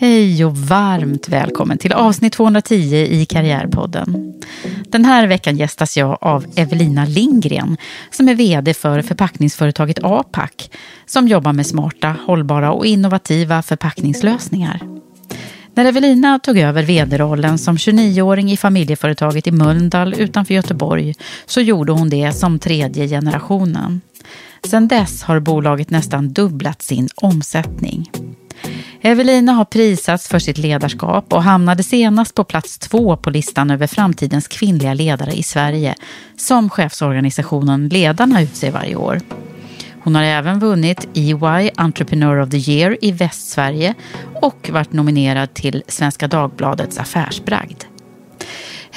Hej och varmt välkommen till avsnitt 210 i Karriärpodden. Den här veckan gästas jag av Evelina Lindgren som är vd för förpackningsföretaget APAC som jobbar med smarta, hållbara och innovativa förpackningslösningar. När Evelina tog över vd-rollen som 29-åring i familjeföretaget i Mölndal utanför Göteborg så gjorde hon det som tredje generationen. Sedan dess har bolaget nästan dubblat sin omsättning. Evelina har prisats för sitt ledarskap och hamnade senast på plats två på listan över framtidens kvinnliga ledare i Sverige som chefsorganisationen Ledarna utser varje år. Hon har även vunnit EY Entrepreneur of the Year i Västsverige och varit nominerad till Svenska Dagbladets affärsbragd.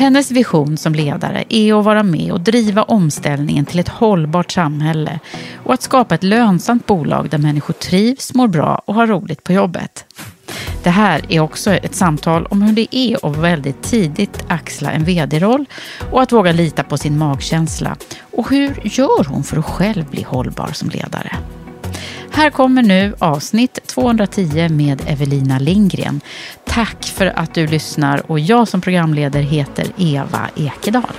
Hennes vision som ledare är att vara med och driva omställningen till ett hållbart samhälle och att skapa ett lönsamt bolag där människor trivs, mår bra och har roligt på jobbet. Det här är också ett samtal om hur det är att väldigt tidigt axla en vd-roll och att våga lita på sin magkänsla. Och hur gör hon för att själv bli hållbar som ledare? Här kommer nu avsnitt 210 med Evelina Lindgren. Tack för att du lyssnar och jag som programledare heter Eva Ekedal.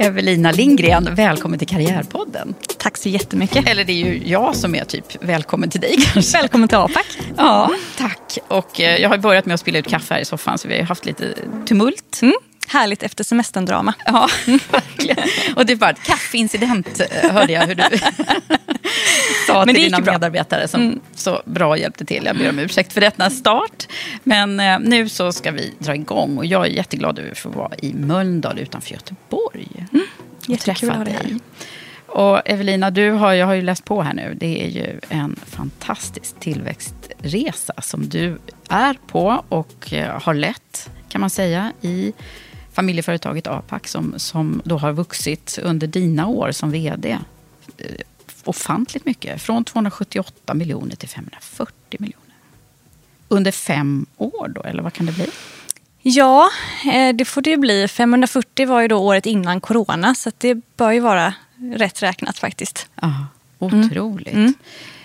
Evelina Lindgren, välkommen till Karriärpodden. Tack så jättemycket. Eller det är ju jag som är typ välkommen till dig kanske. Välkommen till APAC. Ja, tack. Och eh, jag har börjat med att spilla ut kaffe här i soffan så vi har haft lite tumult. Mm. Härligt efter semesterdrama. Ja, verkligen. Och det var ett kaffeincident eh, hörde jag hur du sa till dina bra. medarbetare som mm. så bra hjälpte till. Jag ber om ursäkt för detta start. Men eh, nu så ska vi dra igång och jag är jätteglad över att få vara i Mölndal utanför Göteborg. Mm. Att ha dig här. Och Evelina, du har, jag har ju läst på här nu. Det är ju en fantastisk tillväxtresa som du är på och eh, har lett, kan man säga, i familjeföretaget APAC som, som då har vuxit under dina år som vd eh, ofantligt mycket. Från 278 miljoner till 540 miljoner. Under fem år då, eller vad kan det bli? Ja, eh, det får det bli. 540 var ju då året innan corona, så det bör ju vara rätt räknat faktiskt. Ja, otroligt. Mm.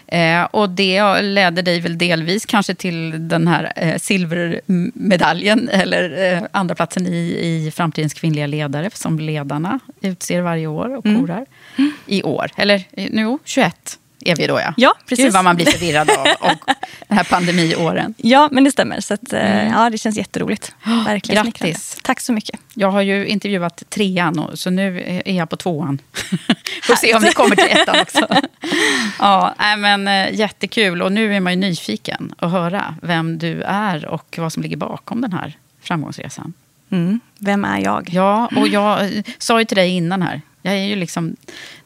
Eh, och det ledde dig väl delvis kanske till den här eh, silvermedaljen eller eh, andra platsen i, i Framtidens kvinnliga ledare som ledarna utser varje år och mm. korar. Mm. I år, eller nu 21 är vi då ja. Ja, precis. Gud vad man blir förvirrad av och den här pandemiåren. Ja, men det stämmer. Så att, mm. ja, det känns jätteroligt. Verkligen Grattis. Tack så mycket. Jag har ju intervjuat trean, och, så nu är jag på tvåan. Får se om vi kommer till ettan också. ja, men, eh, jättekul. Och nu är man ju nyfiken att höra vem du är och vad som ligger bakom den här framgångsresan. Mm. Vem är jag? Ja, och jag eh, sa ju till dig innan här, jag är ju liksom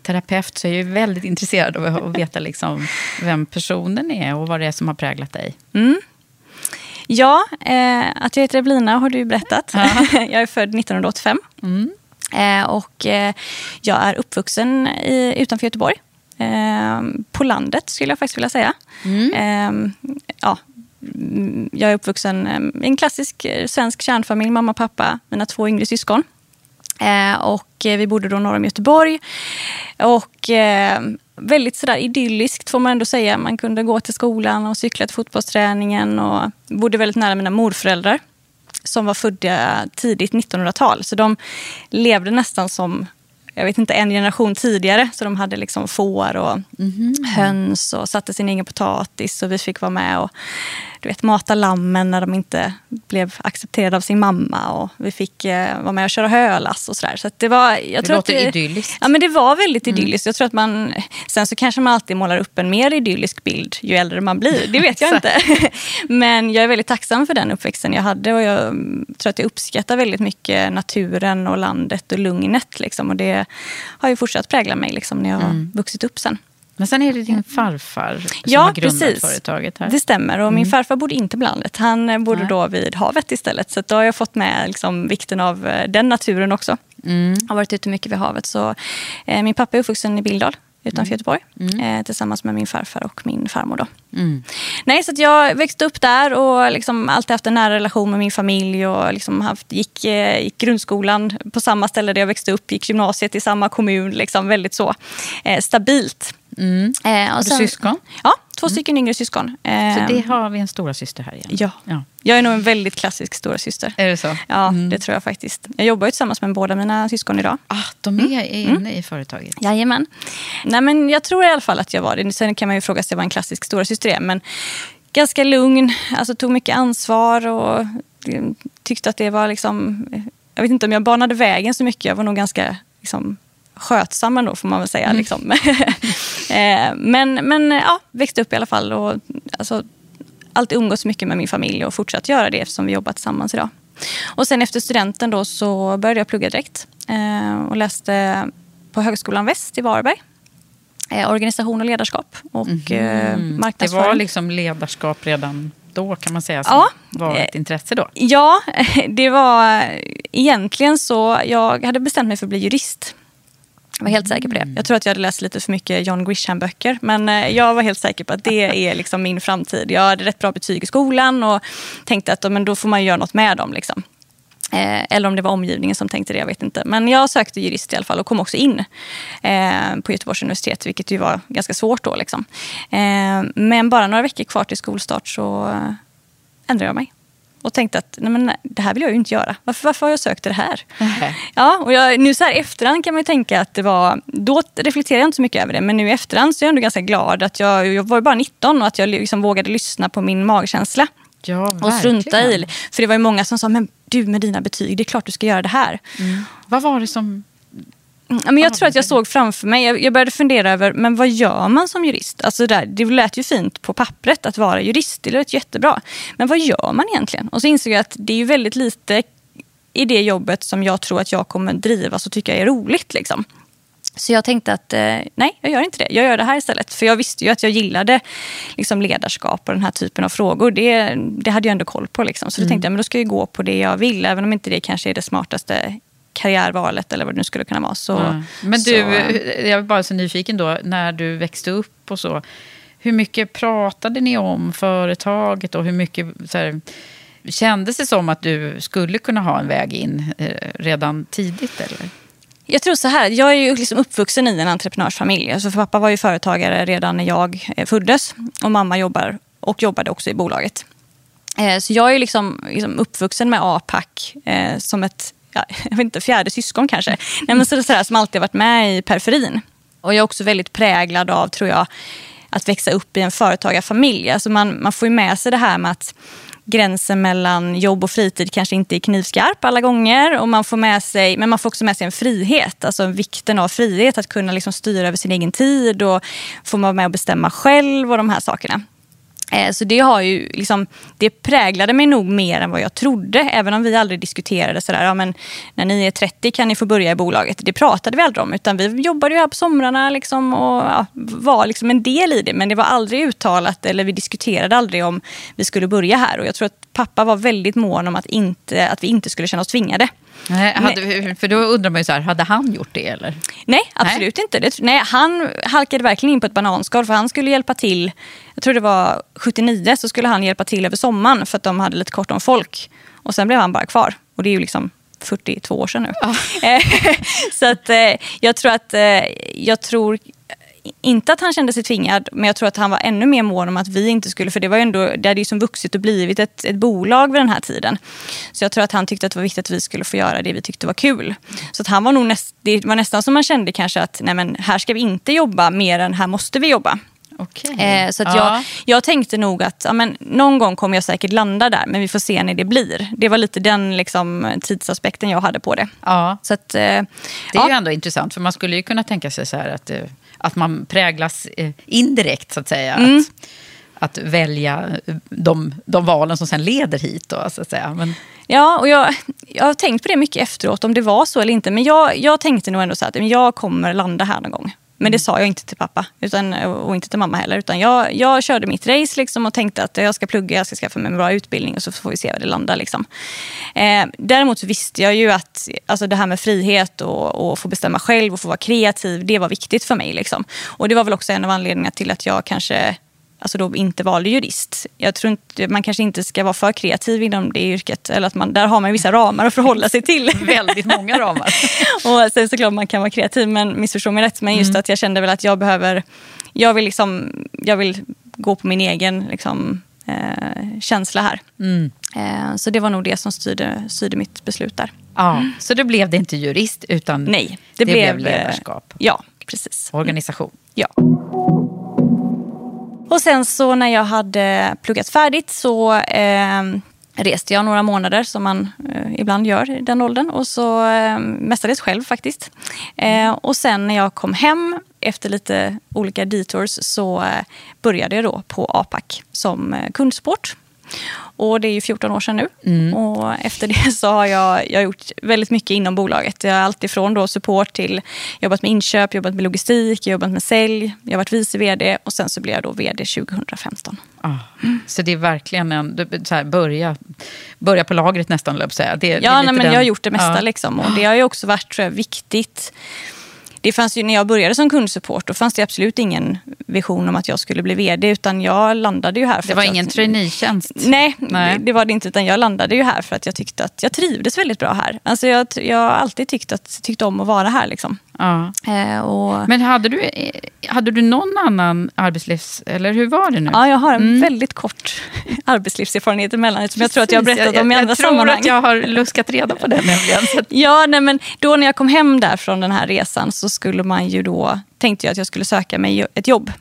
terapeut så jag är ju väldigt intresserad av att veta liksom vem personen är och vad det är som har präglat dig. Mm. Ja, eh, att jag heter Evelina har du ju berättat. Ja. jag är född 1985. Mm. Eh, och eh, jag är uppvuxen i, utanför Göteborg. Eh, på landet skulle jag faktiskt vilja säga. Mm. Eh, ja, jag är uppvuxen i en klassisk svensk kärnfamilj, mamma och pappa, mina två yngre syskon. Eh, och vi bodde då norr om Göteborg. Och eh, väldigt sådär idylliskt får man ändå säga. Man kunde gå till skolan och cykla till fotbollsträningen och bodde väldigt nära mina morföräldrar som var födda tidigt 1900-tal. Så de levde nästan som jag vet inte, en generation tidigare. Så de hade liksom får och mm. höns och satte sin egen potatis. Och vi fick vara med och du vet, mata lammen när de inte blev accepterade av sin mamma. Och vi fick eh, vara med och köra hölass och sådär. Så det var, jag det tror låter att det, idylliskt. Ja, men det var väldigt mm. idylliskt. Jag tror att man, sen så kanske man alltid målar upp en mer idyllisk bild ju äldre man blir. Det vet jag inte. men jag är väldigt tacksam för den uppväxten jag hade. Och jag tror att jag uppskattar väldigt mycket naturen och landet och lugnet. Liksom. Och det har ju fortsatt prägla mig liksom, när jag har mm. vuxit upp sen. Men sen är det din farfar som ja, har grundat precis. företaget här. Det stämmer. Och min mm. farfar bodde inte på landet. Han bodde Nej. då vid havet istället. Så då har jag fått med liksom, vikten av eh, den naturen också. Mm. Jag har varit ute mycket vid havet. Så, eh, min pappa är uppvuxen i Bildal utanför mm. Göteborg. Mm. Eh, tillsammans med min farfar och min farmor. Då. Mm. Nej, så jag växte upp där och liksom alltid haft en nära relation med min familj. Och liksom haft, gick, eh, gick grundskolan på samma ställe där jag växte upp. Gick gymnasiet i samma kommun. Liksom väldigt så eh, stabilt. Mm. Eh, har du syskon? Ja, två mm. stycken yngre syskon. Eh, så det har vi en stora syster här igen? Ja. ja. Jag är nog en väldigt klassisk stora syster. Är det så? Ja, mm. det tror jag faktiskt. Jag jobbar ju tillsammans med båda mina syskon idag. Ah, de är mm. inne mm. i företaget? Jajamän. Nej, men jag tror i alla fall att jag var det. Sen kan man ju fråga sig vad en klassisk stora syster är. Men ganska lugn, alltså tog mycket ansvar och eh, tyckte att det var liksom... Jag vet inte om jag banade vägen så mycket. Jag var nog ganska liksom, skötsam ändå får man väl säga. Mm. Liksom. Eh, men men ja, växte upp i alla fall och alltså, alltid umgåtts mycket med min familj och fortsatt göra det eftersom vi jobbar tillsammans idag. Och sen efter studenten då så började jag plugga direkt eh, och läste på Högskolan Väst i Varberg. Eh, organisation och ledarskap och mm. marknadsföring. Det var liksom ledarskap redan då kan man säga som ja, var ett intresse då? Ja, det var egentligen så. Jag hade bestämt mig för att bli jurist. Jag var helt säker på det. Jag tror att jag hade läst lite för mycket John Grisham-böcker. Men eh, jag var helt säker på att det är liksom min framtid. Jag hade rätt bra betyg i skolan och tänkte att men då får man göra något med dem. Liksom. Eh, eller om det var omgivningen som tänkte det, jag vet inte. Men jag sökte jurist i alla fall och kom också in eh, på Göteborgs universitet, vilket ju var ganska svårt då. Liksom. Eh, men bara några veckor kvar till skolstart så eh, ändrade jag mig och tänkte att nej men, det här vill jag ju inte göra. Varför, varför har jag sökt det här? Mm. Ja, och jag, nu så här efterhand kan man ju tänka att det var... Då reflekterar jag inte så mycket över det, men nu i efterhand så är jag ändå ganska glad att jag, jag var bara 19 och att jag liksom vågade lyssna på min magkänsla. Ja, och strunta i. För det var ju många som sa, men du med dina betyg, det är klart du ska göra det här. Mm. Vad var det som men jag tror att jag såg framför mig, jag började fundera över, men vad gör man som jurist? Alltså där, det lät ju fint på pappret att vara jurist, det lät jättebra. Men vad gör man egentligen? Och så insåg jag att det är ju väldigt lite i det jobbet som jag tror att jag kommer drivas och tycka är roligt. Liksom. Så jag tänkte att eh, nej, jag gör inte det. Jag gör det här istället. För jag visste ju att jag gillade liksom, ledarskap och den här typen av frågor. Det, det hade jag ändå koll på. Liksom. Så mm. då tänkte jag men då ska jag gå på det jag vill. Även om inte det kanske är det smartaste karriärvalet eller vad det nu skulle kunna vara. Så, mm. Men du, så... jag är bara så nyfiken då, när du växte upp och så. Hur mycket pratade ni om företaget och hur mycket så här, kändes det som att du skulle kunna ha en väg in eh, redan tidigt? Eller? Jag tror så här, jag är ju liksom uppvuxen i en entreprenörsfamilj. Alltså för pappa var ju företagare redan när jag eh, föddes och mamma jobbar och jobbade också i bolaget. Eh, så jag är liksom, liksom uppvuxen med APAC eh, som ett ja, jag vet inte, fjärde syskon kanske. Nej, men så, sådär, som alltid har varit med i periferin. Och jag är också väldigt präglad av, tror jag, att växa upp i en företagarfamilj. Alltså man, man får ju med sig det här med att gränsen mellan jobb och fritid kanske inte är knivskarp alla gånger. Och man får med sig, men man får också med sig en frihet, alltså vikten av frihet att kunna liksom styra över sin egen tid och få vara med och bestämma själv och de här sakerna. Eh, så det, har ju liksom, det präglade mig nog mer än vad jag trodde. Även om vi aldrig diskuterade sådär, ja, men när ni är 30 kan ni få börja i bolaget. Det pratade vi aldrig om. Utan vi jobbade ju här på somrarna liksom och ja, var liksom en del i det. Men det var aldrig uttalat eller vi diskuterade aldrig om vi skulle börja här. Och jag tror att pappa var väldigt mån om att, inte, att vi inte skulle känna oss tvingade. Nej, hade, för då undrar man ju så här, hade han gjort det eller? Nej, absolut nej. inte. Det, nej, han halkade verkligen in på ett bananskal för han skulle hjälpa till. Jag tror det var 79 så skulle han hjälpa till över sommaren för att de hade lite kort om folk. Och sen blev han bara kvar. Och det är ju liksom 42 år sedan nu. Oh. så att eh, jag tror att eh, jag tror inte att han kände sig tvingad, men jag tror att han var ännu mer mån om att vi inte skulle, för det var ju ändå, det hade ju som vuxit och blivit ett, ett bolag vid den här tiden. Så jag tror att han tyckte att det var viktigt att vi skulle få göra det vi tyckte var kul. Så att han var nog näst, det var nästan som man kände kanske att nej men här ska vi inte jobba mer än här måste vi jobba. Okay. Eh, så att ja. jag, jag tänkte nog att ja, men, någon gång kommer jag säkert landa där, men vi får se när det blir. Det var lite den liksom, tidsaspekten jag hade på det. Ja. Så att, eh, det är ja. ju ändå intressant, för man skulle ju kunna tänka sig så här att, eh, att man präglas eh, indirekt, så att säga. Mm. Att, att välja de, de valen som sen leder hit. Då, så att säga. Men... Ja, och jag, jag har tänkt på det mycket efteråt, om det var så eller inte. Men jag, jag tänkte nog ändå så att jag kommer landa här någon gång. Men det sa jag inte till pappa utan, och inte till mamma heller. Utan jag, jag körde mitt race liksom och tänkte att jag ska plugga, jag ska skaffa mig en bra utbildning och så får vi se var det landar. Liksom. Eh, däremot så visste jag ju att alltså det här med frihet och, och få bestämma själv och få vara kreativ, det var viktigt för mig. Liksom. Och det var väl också en av anledningarna till att jag kanske alltså då inte valde jurist. Jag tror inte, man kanske inte ska vara för kreativ inom det yrket. Eller att man, där har man vissa ramar att förhålla sig till. Väldigt många ramar. och sen såklart man kan vara kreativ, men missförstå mig rätt. Men just mm. att jag kände väl att jag behöver, jag vill, liksom, jag vill gå på min egen liksom, eh, känsla här. Mm. Eh, så det var nog det som styrde, styrde mitt beslut där. Ja, mm. Så då blev det inte jurist utan Nej, det, det blev, blev ledarskap? Ja, precis. Organisation? Ja. Och sen så när jag hade pluggat färdigt så eh, reste jag några månader som man eh, ibland gör i den åldern. Och så eh, mestadels själv faktiskt. Eh, och sen när jag kom hem efter lite olika detours så eh, började jag då på APAC som eh, kundsport. Och det är ju 14 år sedan nu. Mm. Och efter det så har jag, jag har gjort väldigt mycket inom bolaget. Jag har alltifrån då support till jobbat med inköp, jobbat med logistik, jobbat med sälj. Jag har varit vice vd och sen så blev jag då vd 2015. Ah, mm. Så det är verkligen en, så här, börja, börja på lagret nästan, löp säga. Det, ja, det nej, men den, jag har gjort det mesta. Ja. Liksom, och det har ju också varit jag, viktigt det fanns ju, när jag började som kundsupport då fanns det absolut ingen vision om att jag skulle bli vd. Utan jag landade ju här. För det var ingen jag, traineetjänst? Nej, nej. Det, det, var det inte. Utan jag landade ju här för att jag tyckte att jag trivdes väldigt bra här. Alltså jag, jag har alltid tyckt, att, tyckt om att vara här. Liksom. Ja. Eh, och... Men hade du, hade du någon annan arbetslivs... Eller hur var det nu? Ja, jag har en mm. väldigt kort arbetslivserfarenhet emellanåt som jag tror att jag har berättat jag, om i andra sammanhang. Jag tror att jag har luskat reda på det nämligen. ja, nej, men då när jag kom hem där från den här resan så skulle man ju då, tänkte jag att jag skulle söka mig ett jobb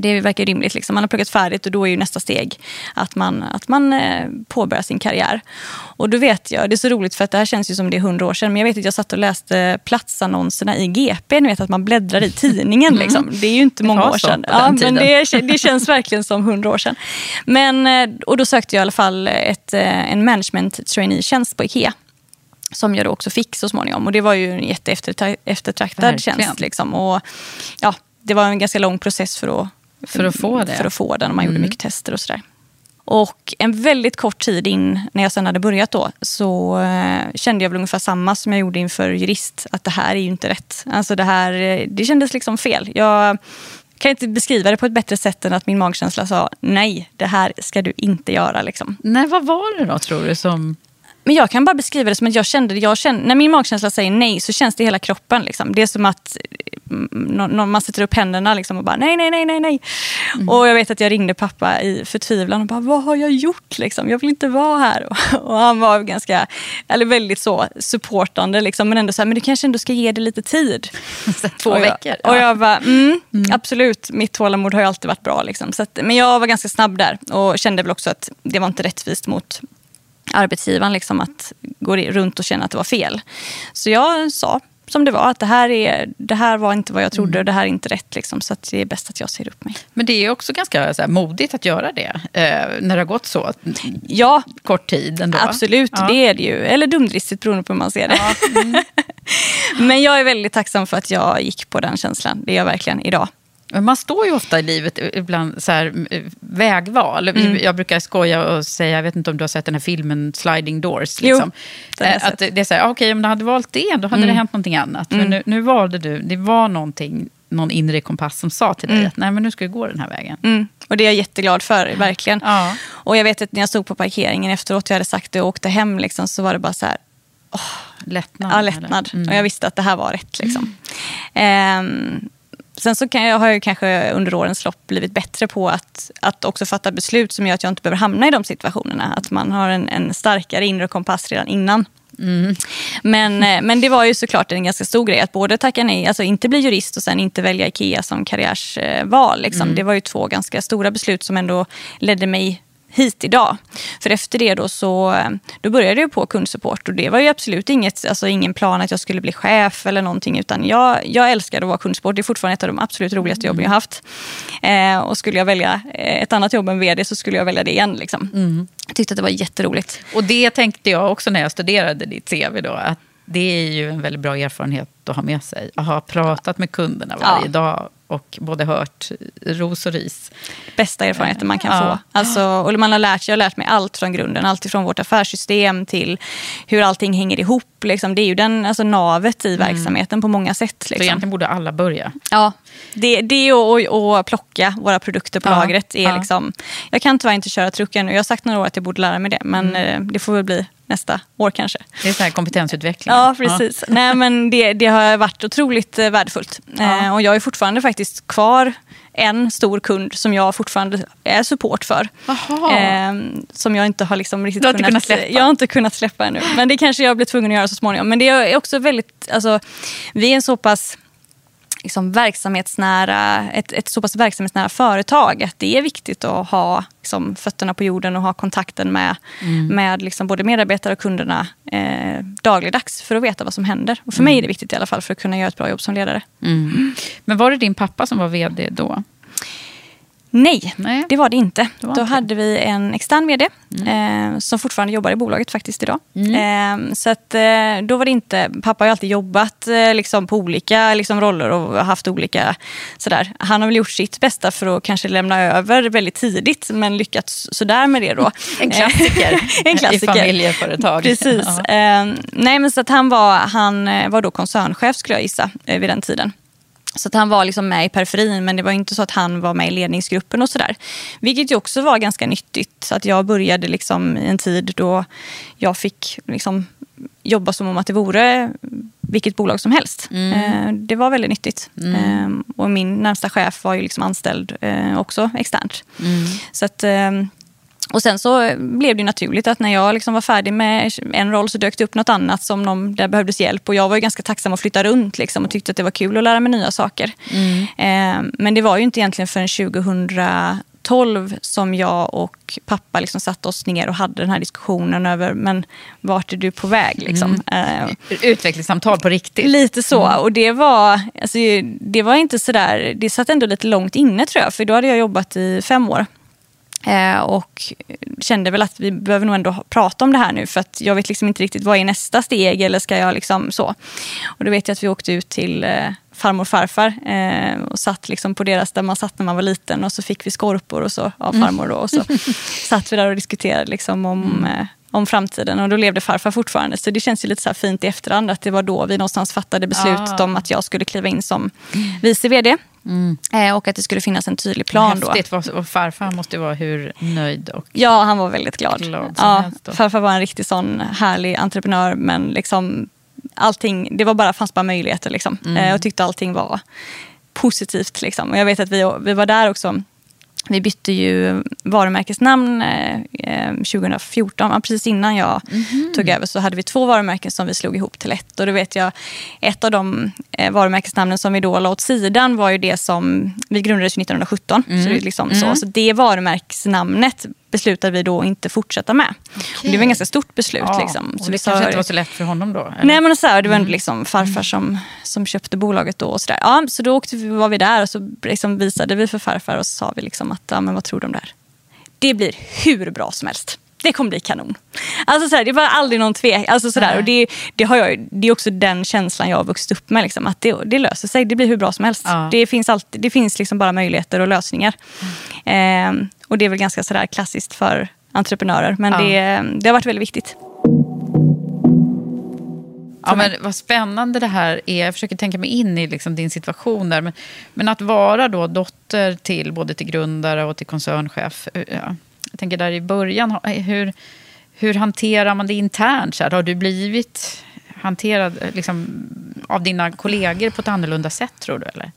det verkar rimligt. Liksom. Man har pluggat färdigt och då är ju nästa steg att man, att man eh, påbörjar sin karriär. Och då vet jag, det är så roligt för att det här känns ju som det är hundra år sedan, men jag vet att jag satt och läste platsannonserna i GP, ni vet att man bläddrar i tidningen. Mm. Liksom. Det är ju inte många år sedan. Ja, men det, det känns verkligen som hundra år sedan. Men, eh, och då sökte jag i alla fall ett, en management trainee-tjänst på IKEA som jag då också fick så småningom. Och det var ju en jätteeftertraktad tjänst. Liksom. Och, ja, det var en ganska lång process för att, för att få det. För att få den. Man mm. gjorde mycket tester och sådär. Och en väldigt kort tid in, när jag sen hade börjat då, så eh, kände jag väl ungefär samma som jag gjorde inför jurist. Att det här är ju inte rätt. Alltså det här, eh, det kändes liksom fel. Jag kan inte beskriva det på ett bättre sätt än att min magkänsla sa nej, det här ska du inte göra. Liksom. Nej, vad var det då tror du som Men jag kan bara beskriva det som att jag kände, jag kände när min magkänsla säger nej så känns det i hela kroppen. Liksom. Det är som att mm, man sätter upp händerna liksom och bara nej, nej, nej, nej, nej. Mm. Och jag vet att jag ringde pappa i förtvivlan och bara vad har jag gjort liksom? Jag vill inte vara här. Och, han var ganska, eller väldigt så supportande liksom, men ändå så här, men du kanske ändå ska ge det lite tid. Två och veckor? Ja. Och jag bara, mm, mm. absolut, mitt tålamod har ju alltid varit bra. Liksom. Så att, men jag var ganska snabb där och kände väl också att det var inte rättvist mot arbetsgivaren liksom, att gå runt och känna att det var fel. Så jag sa som det var, att det här, är, det här var inte vad jag trodde och det här är inte rätt. Liksom, så det är bäst att jag säger upp mig. Men det är också ganska här, modigt att göra det, eh, när det har gått så ja, kort tid. Ändå. Absolut, ja. det är det ju. Eller dumdristigt beroende på hur man ser det. Ja. Mm. Men jag är väldigt tacksam för att jag gick på den känslan. Det är jag verkligen idag. Man står ju ofta i livet ibland så här, vägval. Mm. Jag brukar skoja och säga, jag vet inte om du har sett den här filmen Sliding Doors. Liksom. Jo, att det är så här, okej om du hade valt det, då hade mm. det hänt någonting annat. Mm. Men nu, nu, valde du, det var någonting, någon inre kompass som sa till dig mm. att nej men nu ska du gå den här vägen. Mm. Och det är jag jätteglad för, verkligen. Ja. Och jag vet att när jag stod på parkeringen efteråt, jag hade sagt det och åkte hem, liksom, så var det bara så här, oh, lättnad. Ja, lättnad. Mm. Och jag visste att det här var rätt. Liksom. Um, Sen så kan jag, har jag kanske under årens lopp blivit bättre på att, att också fatta beslut som gör att jag inte behöver hamna i de situationerna. Att man har en, en starkare inre kompass redan innan. Mm. Men, eh, men det var ju såklart en ganska stor grej att både tacka nej, alltså inte bli jurist och sen inte välja IKEA som karriärsval. Liksom. Mm. Det var ju två ganska stora beslut som ändå ledde mig hit idag. För efter det då så då började jag på kundsupport och det var ju absolut inget, alltså ingen plan att jag skulle bli chef eller någonting utan jag, jag älskade att vara kundsupport. Det är fortfarande ett av de absolut roligaste jobben jag haft. Eh, och skulle jag välja eh, ett annat jobb än vd så skulle jag välja det igen. Liksom. Mm. Jag tyckte att det var jätteroligt. Och det tänkte jag också när jag studerade ditt CV då, att det är ju en väldigt bra erfarenhet att ha med sig. Att ha pratat med kunderna varje ja. dag och både hört ros och ris. Bästa erfarenheten man kan ja. få. Alltså, och man har lärt, jag har lärt mig allt från grunden. Allt från vårt affärssystem till hur allting hänger ihop. Liksom. Det är ju den, alltså, navet i mm. verksamheten på många sätt. Liksom. Så egentligen borde alla börja? Ja, det, det och, och plocka våra produkter på ja. lagret. Är ja. liksom, jag kan tyvärr inte köra truck ännu. Jag har sagt några år att jag borde lära mig det. Men mm. Eh, det får väl bli nästa år kanske. Det är så här kompetensutveckling. Ja, precis. Ja. Nej, men det, det har varit otroligt eh, värdefullt. Ja. Eh, och jag är fortfarande faktiskt kvar en stor kund som jag fortfarande är support för. Eh, som jag inte har liksom riktigt kunnat, kunnat, släppa. Jag har inte kunnat släppa ännu. Men det kanske jag blir tvungen att göra så småningom. Men det är också väldigt, alltså, vi är en så pass liksom verksamhetsnära, ett, ett så pass verksamhetsnära företag att det är viktigt att ha liksom, fötterna på jorden och ha kontakten med, mm. med liksom, både medarbetare och kunderna eh, dagligdags för att veta vad som händer. Och för mm. mig är det viktigt i alla fall för att kunna göra ett bra jobb som ledare. Mm. Men var det din pappa som var vd då? Nej, Nej, det var det inte. Det var Då inte. hade vi en extern vd mm. eh, som fortfarande jobbar i bolaget faktiskt idag. Mm. Eh, så att, eh, då var det inte, pappa har ju alltid jobbat eh, liksom, på olika liksom, roller och haft olika sådär. Han har väl gjort sitt bästa för att kanske lämna över väldigt tidigt men lyckats sådär med det då. en klassiker, en klassiker. i familjeföretag. Precis. Ehm, nej, men så att han, var, han eh, var då koncernchef skulle jag gissa eh, vid den tiden. Så att han var liksom med i periferin men det var inte så att han var med i ledningsgruppen och sådär. Vilket ju också var ganska nyttigt. Så att jag började liksom i en tid då jag fick liksom jobba som om att det vore vilket bolag som helst. Mm. Eh, det var väldigt nyttigt. Mm. Ehm, och min närmsta chef var ju liksom anställd eh, också externt. Mm. Så att och sen så blev det naturligt att när jag liksom var färdig med en roll så dök det upp något annat som någon, där behövdes hjälp. Och jag var ju ganska tacksam att flytta runt liksom, och tyckte att det var kul att lära mig nya saker. Mm. Eh, men det var ju inte egentligen förrän 2012 som jag och pappa liksom satte oss ner och hade den här diskussionen över men vart är du på väg? Liksom. Mm. Eh, Utvecklingssamtal på riktigt. Lite så. Mm. Och det var, alltså, det var inte sådär, det satt ändå lite långt inne tror jag. För då hade jag jobbat i fem år och kände väl att vi behöver nog ändå prata om det här nu för att jag vet liksom inte riktigt vad är nästa steg eller ska jag liksom så. Och då vet jag att vi åkte ut till eh, farmor och farfar eh, och satt liksom på deras där man satt när man var liten och så fick vi skorpor och så av farmor då och så satt vi där och diskuterade liksom om mm. eh, om framtiden och då levde farfar fortfarande. Så det känns ju lite så fint i efterhand att det var då vi någonstans fattade beslutet ah. om att jag skulle kliva in som vice vd. Mm. Eh, och att det skulle finnas en tydlig plan Häftigt. då. Och farfar måste vara hur nöjd och Ja, han var väldigt glad. glad ja, farfar var en riktigt sån härlig entreprenör men liksom allting, det var bara, fanns bara möjligheter liksom. Mm. Eh, och tyckte allting var positivt. Liksom. Och jag vet att vi, vi var där också vi bytte ju varumärkesnamn eh, 2014, eh, precis innan jag mm -hmm. tog över så hade vi två varumärken som vi slog ihop till ett. Och då vet jag, ett av de eh, varumärkesnamnen som vi då la åt sidan var ju det som, vi grundades 1917. Mm. Så, det liksom mm. så, så det varumärkesnamnet beslutade vi då inte fortsätta med. Okay. Det var ett ganska stort beslut. Ja, liksom. Så det vi kanske inte var så lätt för honom då? Eller? Nej, men så här, det var mm. liksom farfar som, som köpte bolaget då. Och så, där. Ja, så då åkte vi, var vi där och så liksom visade vi för farfar och så sa vi liksom att, ja, men vad tror du om det här? Det blir hur bra som helst det kommer bli kanon. Alltså sådär, det var aldrig någon tvek. Alltså sådär, och det, det, har jag, det är också den känslan jag har vuxit upp med. Liksom, att det, det löser sig, det blir hur bra som helst. Ja. Det finns, alltid, det finns liksom bara möjligheter och lösningar. Mm. Eh, och det är väl ganska sådär klassiskt för entreprenörer. Men ja. det, det har varit väldigt viktigt. Ja, men vad spännande det här är. Jag försöker tänka mig in i liksom din situation där. Men, men att vara då dotter till både till grundare och till koncernchef. Ja jag tänker där i början, hur, hur hanterar man det internt? Så här, har du blivit hanterad liksom, av dina kollegor på ett annorlunda sätt tror du? Eller?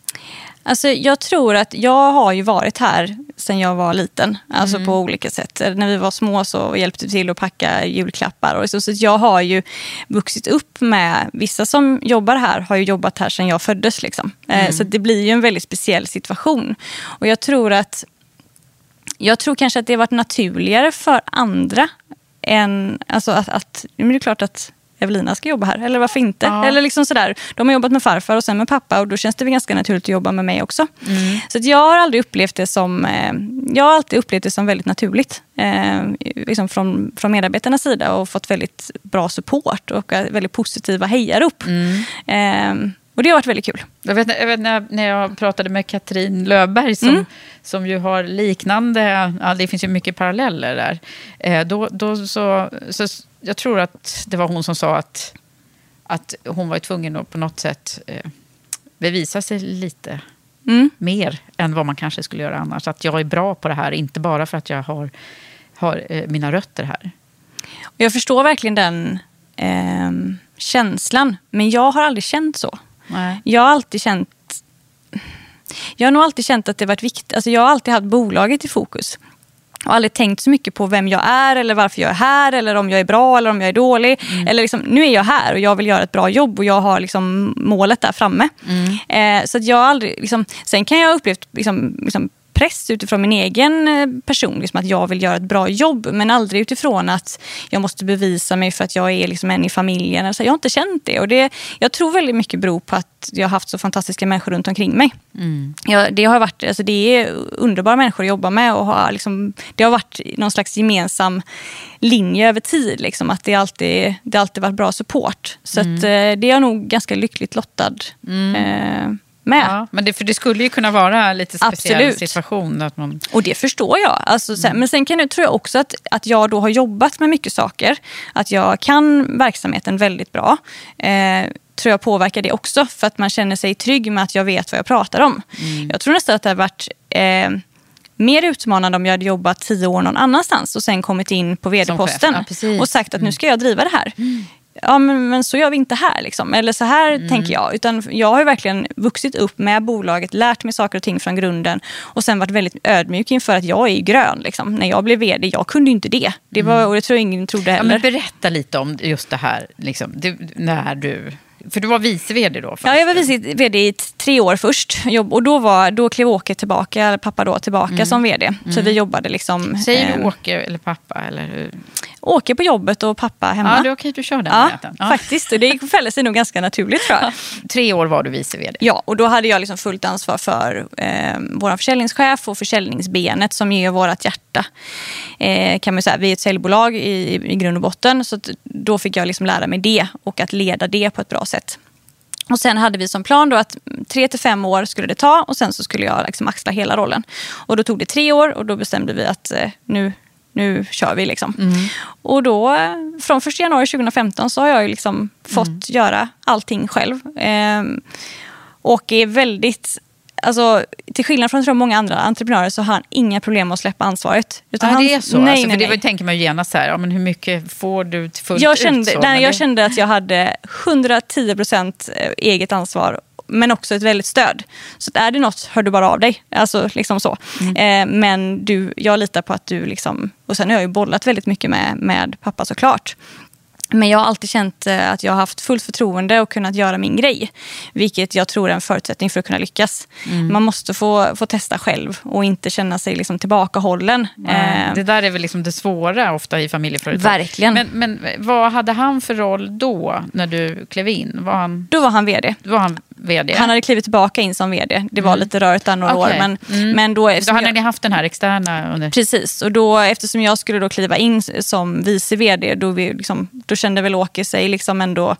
Alltså, jag tror att jag har ju varit här sen jag var liten. Alltså mm. på olika sätt. När vi var små så hjälpte vi till att packa julklappar. Och så, så jag har ju vuxit upp med, vissa som jobbar här har ju jobbat här sen jag föddes. Liksom. Eh, mm. Så det blir ju en väldigt speciell situation. Och jag tror att jag tror kanske att det har varit naturligare för andra än... Alltså att, att, men det är klart att Evelina ska jobba här, eller varför inte? Ja. Eller liksom sådär. De har jobbat med farfar och sen med pappa och då känns det ganska naturligt att jobba med mig också. Mm. Så jag har aldrig upplevt det som, eh, jag har alltid upplevt det som väldigt naturligt. Eh, liksom från, från medarbetarnas sida och fått väldigt bra support och väldigt positiva hejarop. Mm. Eh, och det har varit väldigt kul. Jag vet, jag vet när, när jag pratade med Katrin Löfberg som, mm. som ju har liknande, ja, det finns ju mycket paralleller där. Eh, då, då så, så, jag tror att det var hon som sa att, att hon var tvungen att på något sätt eh, bevisa sig lite mm. mer än vad man kanske skulle göra annars. Att jag är bra på det här, inte bara för att jag har, har eh, mina rötter här. Jag förstår verkligen den eh, känslan, men jag har aldrig känt så. Nej. Jag har alltid känt... Jag har nog alltid känt att det varit viktigt. Alltså jag har alltid haft bolaget i fokus. Har aldrig tänkt så mycket på vem jag är eller varför jag är här eller om jag är bra eller om jag är dålig. Mm. Eller liksom, nu är jag här och jag vill göra ett bra jobb och jag har liksom målet där framme. Mm. Eh, så att jag aldrig, liksom, sen kan jag ha upplevt liksom, liksom press utifrån min egen eh, person, liksom att jag vill göra ett bra jobb. Men aldrig utifrån att jag måste bevisa mig för att jag är liksom en i familjen. Alltså, jag har inte känt det. Och det. Jag tror väldigt mycket beror på att jag har haft så fantastiska människor runt omkring mig. Mm. Ja, det, har varit, alltså, det är underbara människor att jobba med. Och ha, liksom, det har varit någon slags gemensam linje över tid. Liksom, att det alltid det alltid varit bra support. Så mm. att, eh, det är jag nog ganska lyckligt lottad mm. eh, med. Ja, men det, för det skulle ju kunna vara en lite speciell Absolut. situation. Att man... Och det förstår jag. Alltså, sen, mm. Men sen kan jag, tror jag också att, att jag då har jobbat med mycket saker. Att jag kan verksamheten väldigt bra. Eh, tror jag påverkar det också. För att man känner sig trygg med att jag vet vad jag pratar om. Mm. Jag tror nästan att det har varit eh, mer utmanande om jag hade jobbat tio år någon annanstans och sen kommit in på vd-posten ja, och sagt att nu ska jag driva det här. Ja, men, men, så gör vi inte här. Liksom. Eller så här mm. tänker jag. Utan jag har verkligen vuxit upp med bolaget, lärt mig saker och ting från grunden och sen varit väldigt ödmjuk inför att jag är grön. Liksom. När jag blev vd, jag kunde inte det. det var, mm. och det tror jag ingen trodde heller. Ja, men berätta lite om just det här, liksom, det, när du för du var vice vd då? Ja, jag var vice vd i tre år först. Och då, var, då klev Åke tillbaka, pappa då, tillbaka mm. som vd. Så mm. vi jobbade liksom... Säger du eh, Åke eller pappa? Eller hur? Åke på jobbet och pappa hemma. Ja, är okej du kör den ja, ja, faktiskt. Och det fällde sig nog ganska naturligt tror jag. Tre år var du vice vd. Ja, och då hade jag liksom fullt ansvar för eh, vår försäljningschef och försäljningsbenet som är vårt hjärta. Eh, kan man säga. Vi är ett säljbolag i, i grund och botten. Så då fick jag liksom lära mig det och att leda det på ett bra sätt. Och Sen hade vi som plan då att tre till fem år skulle det ta och sen så skulle jag liksom axla hela rollen. Och Då tog det tre år och då bestämde vi att eh, nu, nu kör vi. Liksom. Mm. Och då, från 1 januari 2015 så har jag liksom fått mm. göra allting själv. Eh, och är väldigt alltså, till skillnad från tror många andra entreprenörer så har han inga problem att släppa ansvaret. Utan ja, han, det är så? Nej, alltså, nej, nej. det tänker man ju genast så här, ja, men hur mycket får du fullt jag ut? kände, Så, nej, jag det- kände att jag hade 110 procent eget ansvar men också ett väldigt stöd. Så är det något, hör du bara av dig. Alltså, liksom så. Mm. Eh, men du, jag litar på att du... Liksom, och sen har jag ju bollat väldigt mycket med, med pappa såklart. Men jag har alltid känt eh, att jag har haft fullt förtroende och kunnat göra min grej. Vilket jag tror är en förutsättning för att kunna lyckas. Mm. Man måste få, få testa själv och inte känna sig liksom tillbakahållen. Eh, Det där är väl liksom det svåra ofta i familjeföretag. Verkligen. Men, men vad hade han för roll då, när du klev in? Var han, Då var han vd. var han vd? Han hade klivit tillbaka in som vd. Det var lite rörigt där några Mm. Okej. år. Men, Mm. men då, Då hade jag, ni haft den här externa under... Precis, och då, eftersom jag skulle då kliva in som vice vd, då, vi liksom, då kände väl Åke sig liksom ändå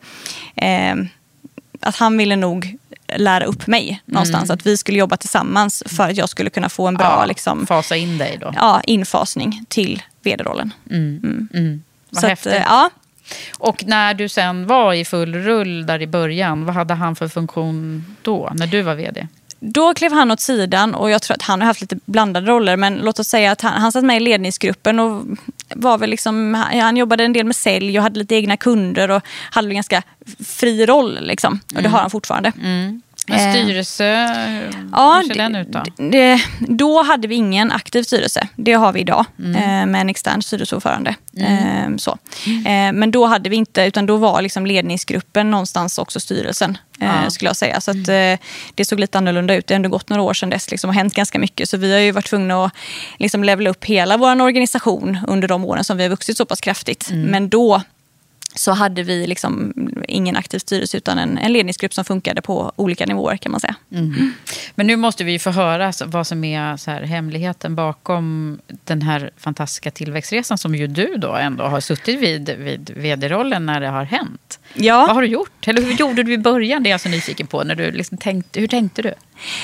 eh, att han ville nog lära upp mig någonstans. Att vi skulle jobba tillsammans för att jag skulle kunna få en bra Ja, liksom, Fasa in dig då. ja, infasning till vd-rollen. Mm. Vad Så att, häftigt. eh, ja, Och när du sen var i full rull där i början, vad hade han för funktion då, när du var vd? Då klev han åt sidan och jag tror att han har haft lite blandade roller. Men låt oss säga att han, han satt med i ledningsgruppen och var väl liksom, han, jobbade en del med sälj och hade lite egna kunder och hade en ganska fri roll. Liksom. Och det har han fortfarande. En Eh, styrelse, Ja, hur ser den ut då? det, då hade vi ingen aktiv styrelse. Det har vi idag Mm. eh, med en extern styrelseordförande. Eh, så. Eh, men då hade vi inte, utan då var liksom ledningsgruppen någonstans också styrelsen. Ja. Mm. skulle jag säga. Så att, eh, det såg lite annorlunda ut. Det har ändå gått några år sedan dess liksom, och hänt ganska mycket. Så vi har ju varit tvungna att liksom, levela upp hela vår organisation under de åren som vi har vuxit så pass kraftigt. Mm. Men då så hade vi liksom ingen aktiv styrelse utan en, en ledningsgrupp som funkade på olika nivåer kan man säga. Men nu måste vi ju få höra vad som är så här, hemligheten bakom den här fantastiska tillväxtresan som ju du då ändå har suttit vid, vid vd-rollen när det har hänt. Ja. Vad har du gjort? Eller hur gjorde du i början? Det är jag så nyfiken på. När du liksom tänkte, hur tänkte du?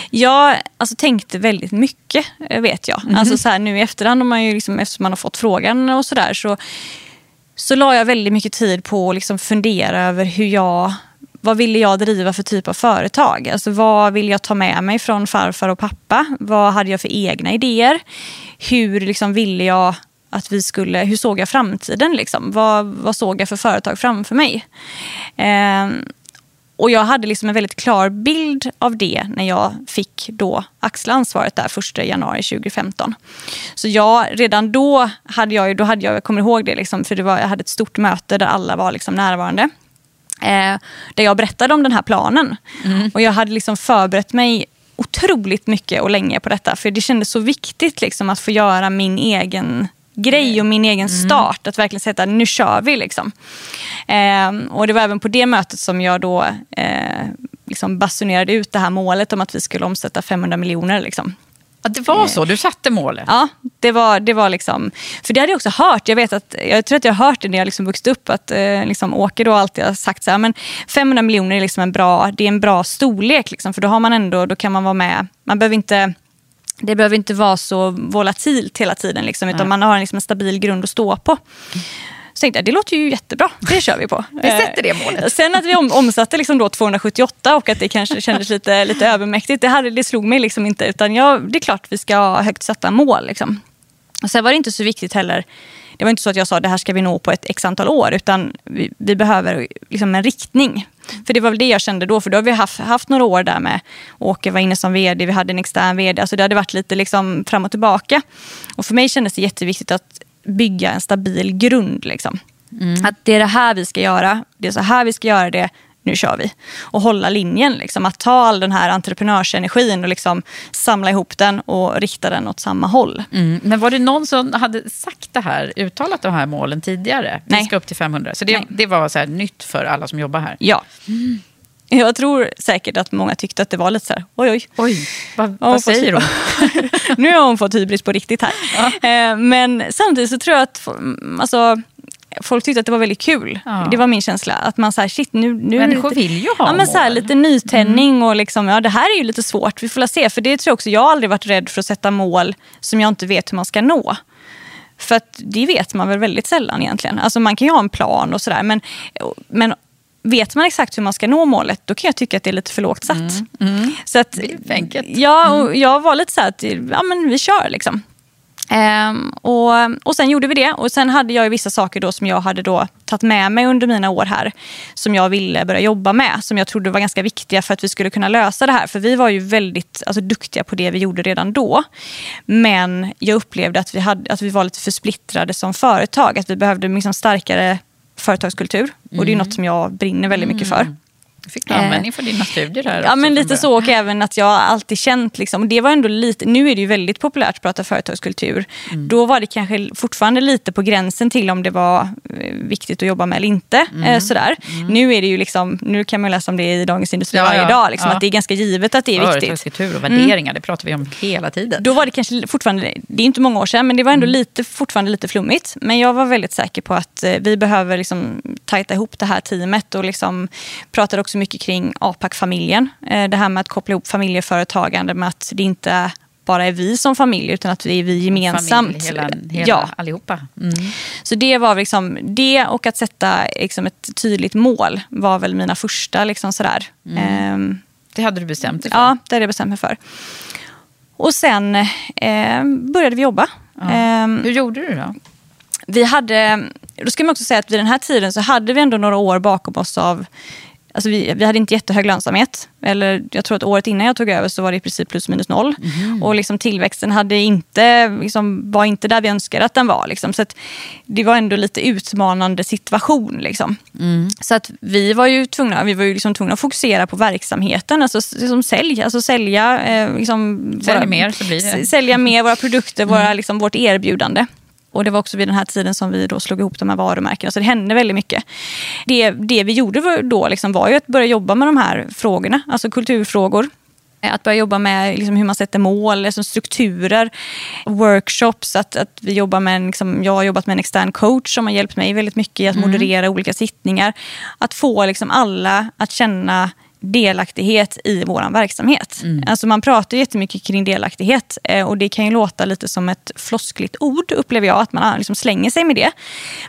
Jag alltså, tänkte väldigt mycket, eh, vet jag. Mhm. Alltså, så här, nu i efterhand, om man ju, liksom, eftersom man har fått frågan och sådär, så, så så la jag väldigt mycket tid på att liksom, fundera över hur jag vad ville jag driva för typ av företag? Alltså, vad vill jag ta med mig från farfar och pappa? Vad hade jag för egna idéer? Hur liksom, ville jag att vi skulle, hur såg jag framtiden? Liksom? Vad, vad såg jag för företag framför mig? Eh, och jag hade liksom en väldigt klar bild av det när jag fick då axla ansvaret där 1 januari 2015. Så jag, redan då hade jag, då hade jag, jag kommer ihåg det, liksom, för det var, jag hade ett stort möte där alla var liksom närvarande. Eh, där jag berättade om den här planen. Och jag hade liksom förberett mig otroligt mycket och länge på detta. För det kändes så viktigt liksom, att få göra min egen grej och min egen start. Att verkligen säga att nu kör vi. Liksom. Eh, och det var även på det mötet som jag då eh, liksom basunerade ut det här målet om att vi skulle omsätta 500 miljoner. Liksom. Ja, det var så, du satte målet. Ja, det var, det var liksom... För det hade jag också hört. Jag, vet att, jag tror att jag har hört det när jag liksom vuxit upp. Att eh, liksom, Åke då alltid har sagt så här, men 500 miljoner är, liksom en bra, det är en bra storlek. Liksom, för då har man ändå, då kan man vara med. Man behöver inte... Det behöver inte vara så volatilt hela tiden, liksom, utan man har liksom en stabil grund att stå på. Så tänkte jag, det låter ju jättebra. Det kör vi på. Vi sätter det målet. Eh, Sen att vi om, omsatte liksom då 278 och att det kanske kändes lite, lite övermäktigt, det, hade, det slog mig liksom inte. Utan jag, det är klart vi ska ha högt satta mål. Liksom. Och sen var det inte så viktigt heller. Det var inte så att jag sa det här ska vi nå på ett x antal år. Utan vi, vi behöver liksom en riktning. För det var väl det jag kände då. För då har vi haft, haft några år där med Åke var inne som vd, vi hade en extern vd. Alltså det hade varit lite liksom fram och tillbaka. Och för mig kändes det jätteviktigt att bygga en stabil grund. Liksom. Att det är det här vi ska göra, det är så här vi ska göra det, nu kör vi. Och hålla linjen. Liksom. Att ta all den här entreprenörsenergin och liksom samla ihop den och rikta den åt samma håll. Mm. Men var det någon som hade sagt det här, uttalat de här målen tidigare? Vi Nej. ska upp till 500. Så det, det var så nytt för alla som jobbar här. Ja. Jag tror säkert att många tyckte att det var lite så här, oj oj. Oj, vad, Ja, vad säger hon? nu har hon fått hybris på riktigt här. Eh, Men samtidigt så tror jag att mm, alltså, folk tyckte att det var väldigt kul. Ja. Det var min känsla. Att man så här, shit, nu, nu Människor lite, vill ju ha ja, men så här. Mm. lite nytändning och liksom, ja, det här är ju lite svårt. Vi får se. För det tror jag också, jag har aldrig varit rädd för att sätta mål som jag inte vet hur man ska nå. För att det vet man väl väldigt sällan egentligen. Alltså man kan ju ha en plan och sådär. Men, men vet man exakt hur man ska nå målet, då kan jag tycka att det är lite för lågt satt. Mm, mm. Så att. Ja, och jag var lite så här att ja, men vi kör. liksom. Um, och, och sen gjorde vi det. Och sen hade jag vissa saker då som jag hade då tagit med mig under mina år här. Som jag ville börja jobba med. Som jag trodde var ganska viktiga för att vi skulle kunna lösa det här. För vi var ju väldigt alltså, duktiga på det vi gjorde redan då. Men jag upplevde att vi, hade, att vi var lite för splittrade som företag. Att vi behövde liksom starkare företagskultur. Mm. Och det är något som jag brinner väldigt mycket för. Fick du användning för dina studier här? Ja, men lite så. Och även att jag alltid känt... Liksom, det var ändå lite, nu är det ju väldigt populärt att prata företagskultur. Mm. Då var det kanske fortfarande lite på gränsen till om det var eh, viktigt att jobba med eller inte. Mm. Eh, sådär. Mm. Nu är det ju liksom, nu kan man läsa om det i Dagens Industri ja, varje ja, dag. Liksom, ja. Att det är ganska givet att det är viktigt. Företagskultur och värderingar, det pratar vi om hela tiden. Då var det kanske fortfarande, det är inte många år sedan, men det var ändå mm. lite, fortfarande lite flummigt. Men jag var väldigt säker på att eh, vi behöver liksom tajta ihop det här teamet och liksom pratade också mycket kring APAC-familjen. Eh, det här med att koppla ihop familjeföretagande med att det inte bara är vi som familj utan att det är vi gemensamt. Familj, hela, hela, ja. allihopa. Mm. Så det var liksom det och att sätta liksom ett tydligt mål var väl mina första liksom sådär. Mm. Um, det hade du bestämt dig för? Ja, det hade jag bestämt mig för. Och sen eh, började vi jobba. Ja. Um, Hur gjorde du då? Vi hade, då ska man också säga att vid den här tiden så hade vi ändå några år bakom oss av Alltså vi, vi hade inte jättehög lönsamhet. Eller jag tror att året innan jag tog över så var det i princip plus minus noll. Mm. Och liksom tillväxten hade inte, liksom, var inte där vi önskade att den var. Liksom. Så det var ändå lite utmanande situation. Liksom. Mm. Så att vi var ju tvungna, vi var ju liksom tvungna att fokusera på verksamheten. Alltså liksom sälj, alltså sälja, eh, liksom, Sälj mer så blir det. Sälja mer våra produkter, våra, mm. liksom, vårt erbjudande. Och det var också vid den här tiden som vi då slog ihop de här varumärkena. Så det hände väldigt mycket. Det, det vi gjorde då liksom var ju att börja jobba med de här frågorna, alltså kulturfrågor. Att börja jobba med liksom hur man sätter mål, liksom strukturer, workshops. Att, att vi jobbar med en, liksom, jag har jobbat med en extern coach som har hjälpt mig väldigt mycket i att mm. moderera mm. olika sittningar. Att få liksom alla att känna delaktighet i vår verksamhet. Mm. Alltså man pratar jättemycket kring delaktighet eh, och det kan ju låta lite som ett floskligt ord upplever jag, att man liksom slänger sig med det.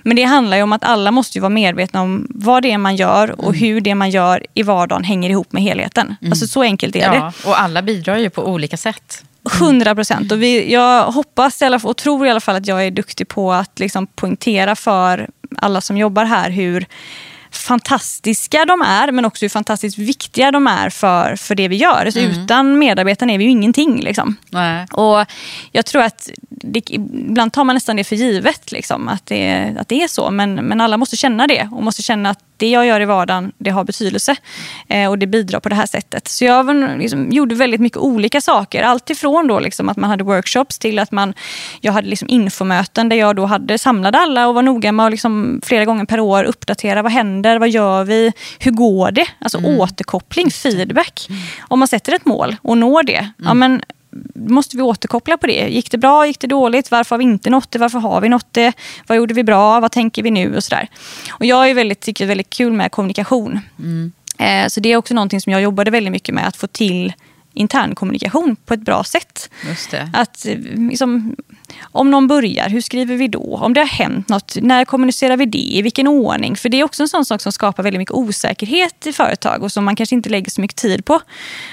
Men det handlar ju om att alla måste vara medvetna om vad det är man gör och mm. hur det man gör i vardagen hänger ihop med helheten. Mm. Alltså så enkelt är ja, det. Och alla bidrar ju på olika sätt. Hundra procent. Och jag hoppas i alla fall, och tror i alla fall att jag är duktig på att liksom poängtera för alla som jobbar här hur fantastiska de är men också hur fantastiskt viktiga de är för, för det vi gör. Alltså mm. Utan medarbetarna är vi ju ingenting. Liksom. Och Jag tror att det, ibland tar man nästan det för givet liksom, att, det, att det är så. Men, men alla måste känna det och måste känna att det jag gör i vardagen det har betydelse. Eh, och det bidrar på det här sättet. Så jag liksom, gjorde väldigt mycket olika saker. Allt ifrån då, liksom, att man hade workshops till att man, jag hade liksom infomöten där jag då hade samlade alla och var noga med att liksom, flera gånger per år uppdatera. Vad händer? Vad gör vi? Hur går det? Alltså mm. återkoppling, feedback. Mm. Om man sätter ett mål och når det, mm. ja, men måste vi återkoppla på det. Gick det bra? Gick det dåligt? Varför har vi inte nått det? Varför har vi nått det? Vad gjorde vi bra? Vad tänker vi nu? Och sådär. Och jag är väldigt, tycker det är väldigt kul med kommunikation. Mm. Eh, så det är också någonting som jag jobbade väldigt mycket med. Att få till internkommunikation på ett bra sätt. Att, eh, liksom, om någon börjar, hur skriver vi då? Om det har hänt något, när kommunicerar vi det? I vilken ordning? För det är också en sån sak som skapar väldigt mycket osäkerhet i företag och som man kanske inte lägger så mycket tid på.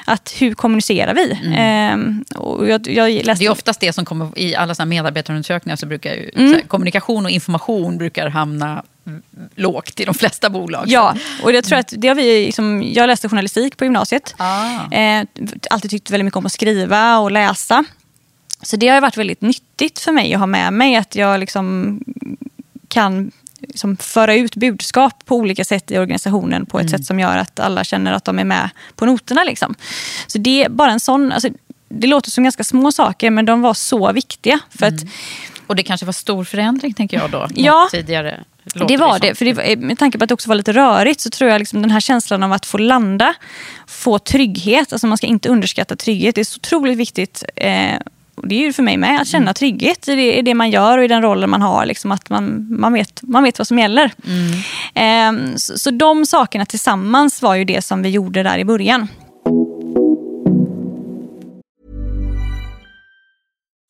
Att hur kommunicerar vi? Mm. Ehm, och jag, jag läste... Det är oftast det som kommer i alla medarbetarundersökningar så brukar ju, mm. här, kommunikation och information brukar hamna lågt i de flesta bolag. Ja, och jag tror att det har vi, liksom, jag läste journalistik på gymnasiet. Ah. Eh, alltid tyckt väldigt mycket om att skriva och läsa. Så det har varit väldigt nyttigt för mig att ha med mig. Att jag liksom kan liksom föra ut budskap på olika sätt i organisationen på ett mm. sätt som gör att alla känner att de är med på noterna. Liksom. Så det är bara en sån... Alltså, det låter som ganska små saker men de var så viktiga. För mm. att, och det kanske var stor förändring tänker jag då. Ja, tidigare det var det. För det, med tanke på att det också var lite rörigt så tror jag liksom den här känslan av att få landa, få trygghet. Alltså man ska inte underskatta trygghet. Det är så otroligt viktigt. Eh, det är ju för mig med, att känna mm. trygghet i det, i det, man gör och i den rollen man har. Liksom att man, man, vet, man vet vad som gäller. Mm. Eh, så, så de sakerna tillsammans var ju det som vi gjorde där i början.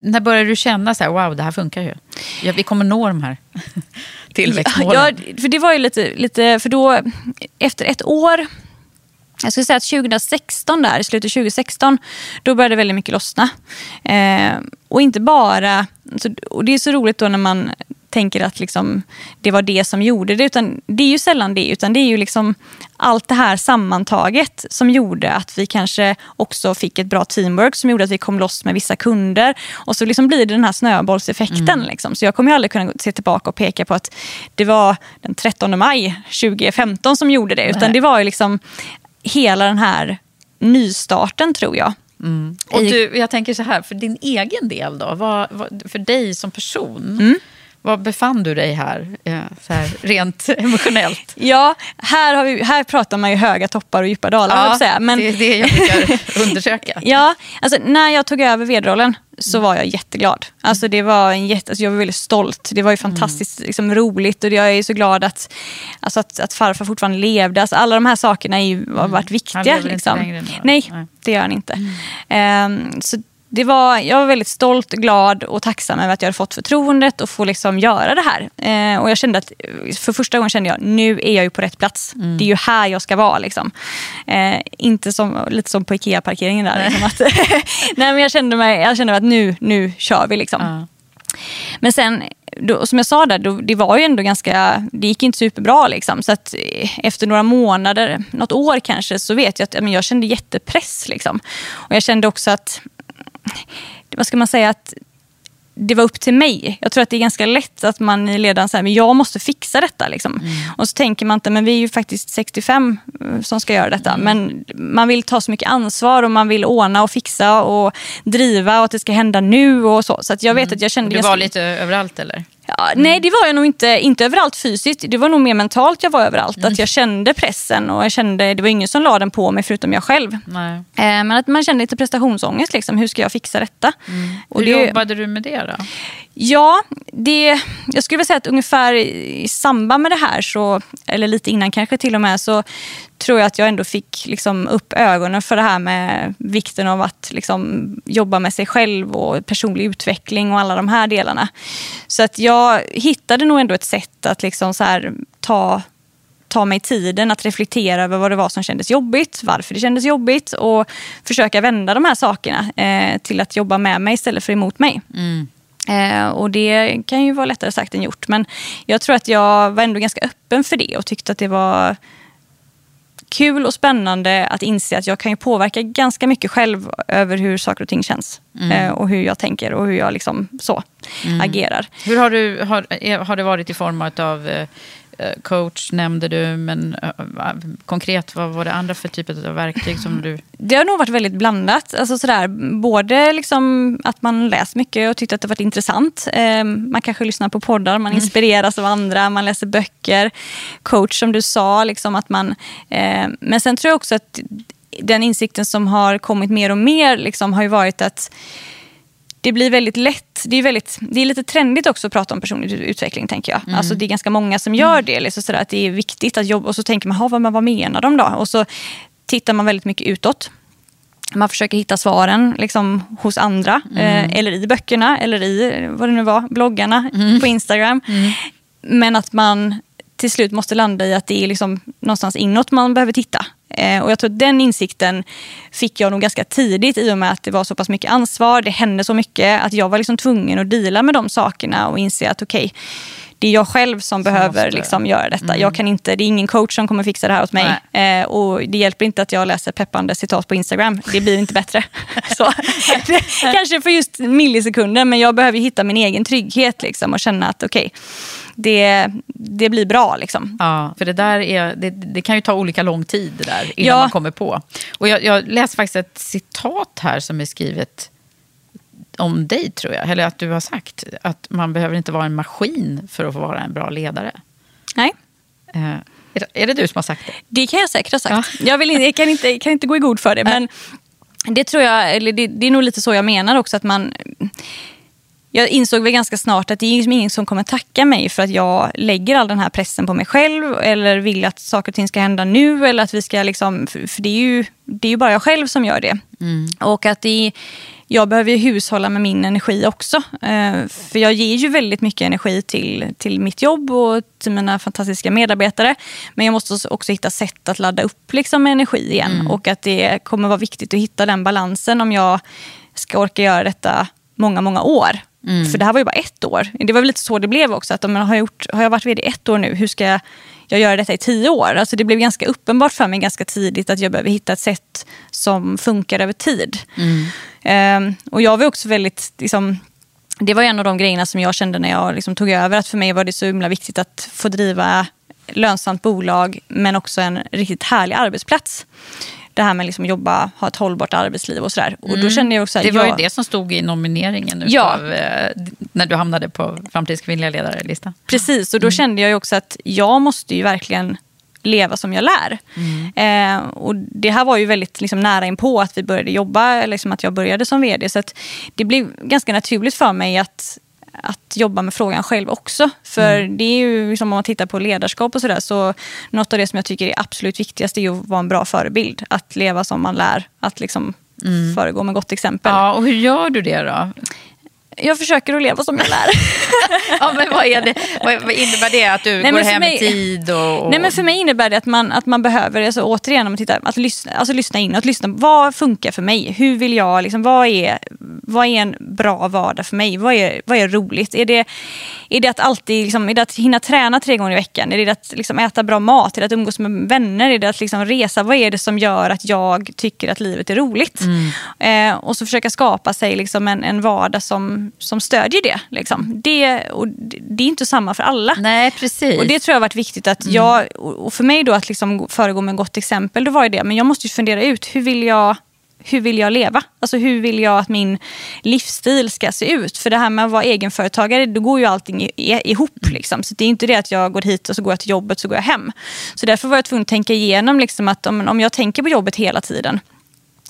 När började du känna så här, wow, det här funkar ju? Ja, vi kommer nå de här tillväxtmålen. Ja, för det var ju lite, lite, för då efter ett år jag skulle säga att 2016, där, slutet 2016, då började väldigt mycket lossna. Eh, och inte bara... Och det är så roligt då när man tänker att liksom, det var det som gjorde det. Utan det är ju sällan det. Utan det är ju liksom allt det här sammantaget som gjorde att vi kanske också fick ett bra teamwork som gjorde att vi kom loss med vissa kunder. Och så liksom blir det den här snöbollseffekten. Mm. Liksom. Så jag kommer ju aldrig kunna se tillbaka och peka på att det var den 13 maj 2015 som gjorde det. Utan Nej. det var ju liksom hela den här nystarten tror jag. Mm. Och du, jag tänker så här, för din egen del då, vad, vad, för dig som person, mm. Var befann du dig här, så här rent emotionellt? Ja, här, har vi, här pratar man ju höga toppar och djupa dalar. Ja, säga. Men, det är det jag brukar undersöka. ja, alltså, när jag tog över vedrollen så var jag jätteglad. Alltså, det var en jätte, alltså, jag var väldigt stolt. Det var ju fantastiskt mm. liksom, roligt och jag är så glad att, alltså, att, att farfar fortfarande levde. Alltså, alla de här sakerna har ju mm. varit viktiga. Han liksom. inte längre nu? Nej, Nej, det gör han inte. Mm. Um, så det var, jag var väldigt stolt, glad och tacksam över att jag hade fått förtroendet och få liksom göra det här. Eh, och jag kände att för första gången kände jag nu är jag ju på rätt plats. Mm. Det är ju här jag ska vara. Liksom. Eh, inte som, lite som på Ikea-parkeringen där. Liksom att, nej, men jag kände, mig, jag kände att nu, nu kör vi. Liksom. Mm. Men sen, då, som jag sa där, då, det var ju ändå ganska, det gick inte superbra. Liksom. Så att eh, efter några månader, något år kanske, så vet jag att men jag kände jättepress. Liksom. Och jag kände också att vad ska man säga, att det var upp till mig. Jag tror att det är ganska lätt att man i ledaren säger men jag måste fixa detta. Liksom. Mm. Och så tänker man inte, men vi är ju faktiskt 65 eh, som ska göra detta. Mm. Men man vill ta så mycket ansvar och man vill ordna och fixa och driva och att det ska hända nu och så. Så jag vet mm. att jag kände... Du var lite överallt eller? Ja, nej, det var jag nog inte, inte överallt fysiskt. Det var nog mer mentalt jag var överallt. Mm. Att jag kände pressen och jag kände, det var ingen som la den på mig förutom jag själv. Eh, men att man kände lite prestationsångest. Liksom. Hur ska jag fixa detta? Mm. Hur det, jobbade du med det då? Ja, det, jag skulle vilja säga att ungefär i samband med det här, så, eller lite innan kanske till och med, så tror jag att jag ändå fick liksom upp ögonen för det här med vikten av att liksom jobba med sig själv och personlig utveckling och alla de här delarna. Så att jag hittade nog ändå ett sätt att liksom så här, ta ta mig tiden att reflektera över vad det var som kändes jobbigt, varför det kändes jobbigt och försöka vända de här sakerna eh, till att jobba med mig istället för emot mig. Mm. Eh, och det kan ju vara lättare sagt än gjort. Men jag tror att jag var ändå ganska öppen för det och tyckte att det var kul och spännande att inse att jag kan ju påverka ganska mycket själv över hur saker och ting känns. Mm. Eh, och hur jag tänker och hur jag liksom så mm. agerar. Hur har, du, har, har det varit i form av eh, coach nämnde du, men eh, konkret, vad var det andra för typer av verktyg som du... Det har nog varit väldigt blandat. Alltså sådär, både liksom att man läst mycket och tyckte att det varit intressant. Eh, man kanske lyssnar på poddar, man mm. inspireras av andra, man läser böcker. Coach som du sa, liksom att man... Men sen tror jag också att den insikten som har kommit mer och mer liksom, har ju varit att det blir väldigt lätt, det är, väldigt, det är lite trendigt också att prata om personlig utveckling tänker jag. Mm. Alltså det är ganska många som gör mm. det. Liksom sådär, att det är viktigt att jobba och så tänker man, vad, vad menar de då? Och så tittar man väldigt mycket utåt. Man försöker hitta svaren liksom, hos andra, mm. eh, eller i böckerna, eller i vad det nu var, bloggarna mm. på Instagram. Mm. Men att man till slut måste landa i att det är liksom någonstans inåt man behöver titta. Eh, och jag tror att den insikten fick jag nog ganska tidigt i och med att det var så pass mycket ansvar, det hände så mycket, att jag var liksom tvungen att dela med de sakerna och inse att okej, okay, det är jag själv som, som behöver liksom göra detta. Mm. Jag kan inte, det är ingen coach som kommer fixa det här åt mig. Eh, och det hjälper inte att jag läser peppande citat på Instagram. Det blir inte bättre. så, kanske för just millisekunder, men jag behöver hitta min egen trygghet liksom, och känna att okej, okay, det, det blir bra. Liksom. Ja, för det där är, det, det, kan ju ta olika lång tid det där innan ja. man kommer på. Och jag, jag läste faktiskt ett citat här som är skrivet om dig, tror jag. Eller att du har sagt att man behöver inte vara en maskin för att få vara en bra ledare. Nej. Eh, är det du som har sagt det? Det kan jag säkert ha sagt. Ja. Jag, vill, jag kan, inte, kan inte gå i god för det. Men det tror jag, eller det, det är nog lite så jag menar också. att man jag insåg väl ganska snart att det är liksom ingen som kommer tacka mig för att jag lägger all den här pressen på mig själv eller vill att saker och ting ska hända nu. Eller att vi ska liksom, för det är ju, det är ju bara jag själv som gör det. Mm. Och att det jag behöver hushålla med min energi också. Eh, för jag ger ju väldigt mycket energi till, till mitt jobb och till mina fantastiska medarbetare. Men jag måste också hitta sätt att ladda upp liksom energi igen. Mm. Och att det kommer vara viktigt att hitta den balansen om jag ska orka göra detta många, många år. Mm. För det här var ju bara ett år. Det var väl lite så det blev också. Att jag har, gjort, har jag varit vd ett år nu, hur ska jag, jag göra detta i tio år? Alltså det blev ganska uppenbart för mig ganska tidigt att jag behöver hitta ett sätt som funkar över tid. Mm. Um, och jag var också väldigt... Liksom, det var en av de grejerna som jag kände när jag liksom tog över. Att för mig var det så himla viktigt att få driva lönsamt bolag men också en riktigt härlig arbetsplats det här med liksom jobba, ha ett hållbart arbetsliv och sådär. Och då mm. kände jag också, det var ju det som stod i nomineringen ja. Utav, eh, när du hamnade på Framtidens kvinnliga ledare-listan. Precis, och då mm. kände jag också att jag måste ju verkligen leva som jag lär. Mm. Eh, och det här var ju väldigt liksom, nära in på att vi började jobba, liksom att jag började som vd. Så det blev ganska naturligt för mig att att jobba med frågan själv också. För mm. det är ju, liksom, om man tittar på ledarskap och sådär, så något av det som jag tycker är absolut viktigast är att vara en bra förebild. Att leva som man lär, att liksom mm. föregå med gott exempel. Ja, och hur gör du det då? Jag försöker att leva som jag lär. ja, men vad, är det? vad innebär det? Att du nej, går hem mig, i tid? Och, Nej, men för mig innebär det att man, att man behöver, alltså, återigen om man tittar, att lyssna, alltså, lyssna in. Att lyssna, vad funkar för mig? Hur vill jag, liksom, vad, är, vad är en bra vardag för mig? Vad är, vad är roligt? Är det, är det att alltid liksom, är det att hinna träna tre gånger i veckan? Är det att liksom, äta bra mat? Är det att umgås med vänner? Är det att liksom, resa? Vad är det som gör att jag tycker att livet är roligt? Mm. Eh, och så försöka skapa sig liksom, en, en vardag som som, som stödjer det. Liksom. Det, och det, det är inte samma för alla. Nej, precis. Och det tror jag har varit viktigt. att jag, och för mig då att liksom föregå med gott exempel, då var ju det. Men jag måste ju fundera ut, hur vill jag hur vill jag leva? Alltså hur vill jag att min livsstil ska se ut? För det här med att vara egenföretagare, då går ju allting ihop. Liksom. Så det är inte det att jag går hit och så går jag till jobbet så går jag hem. Så därför var jag tvungen att tänka igenom liksom att om, om jag tänker på jobbet hela tiden,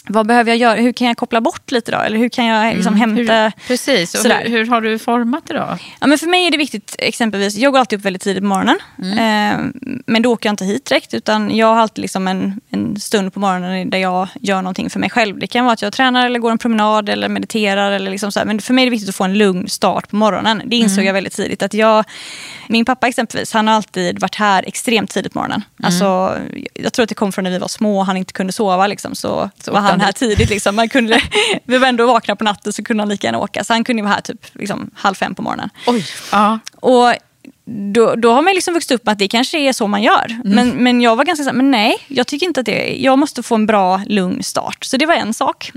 vad behöver jag göra? Hur kan jag koppla bort lite då? Eller hur kan jag liksom hämta... Hur, precis, och hur, hur har du format det då? Ja, men för mig är det viktigt, exempelvis, jag går alltid upp väldigt tidigt på morgonen. Eh, men då åker jag inte hit direkt. Utan jag har alltid liksom en, en stund på morgonen där jag gör någonting för mig själv. Det kan vara att jag tränar eller går en promenad eller mediterar. Eller liksom så här. Men för mig är det viktigt att få en lugn start på morgonen. Det insåg jag väldigt tidigt. Att jag, min pappa exempelvis, han har alltid varit här extremt tidigt på morgonen. Alltså, jag tror att det kom från när vi var små och han inte kunde sova. Liksom, så, så var han här tidigt. Liksom. Man kunde, vi var ändå vakna på natten så kunde han lika gärna åka. Så han kunde vara här typ liksom, halv fem på morgonen. Oj. Ja. Och då, då har man liksom vuxit upp med att det kanske är så man gör. Men, men jag var ganska så här, men nej, jag tycker inte att det är, Jag måste få en bra, lugn start. Så det var en sak.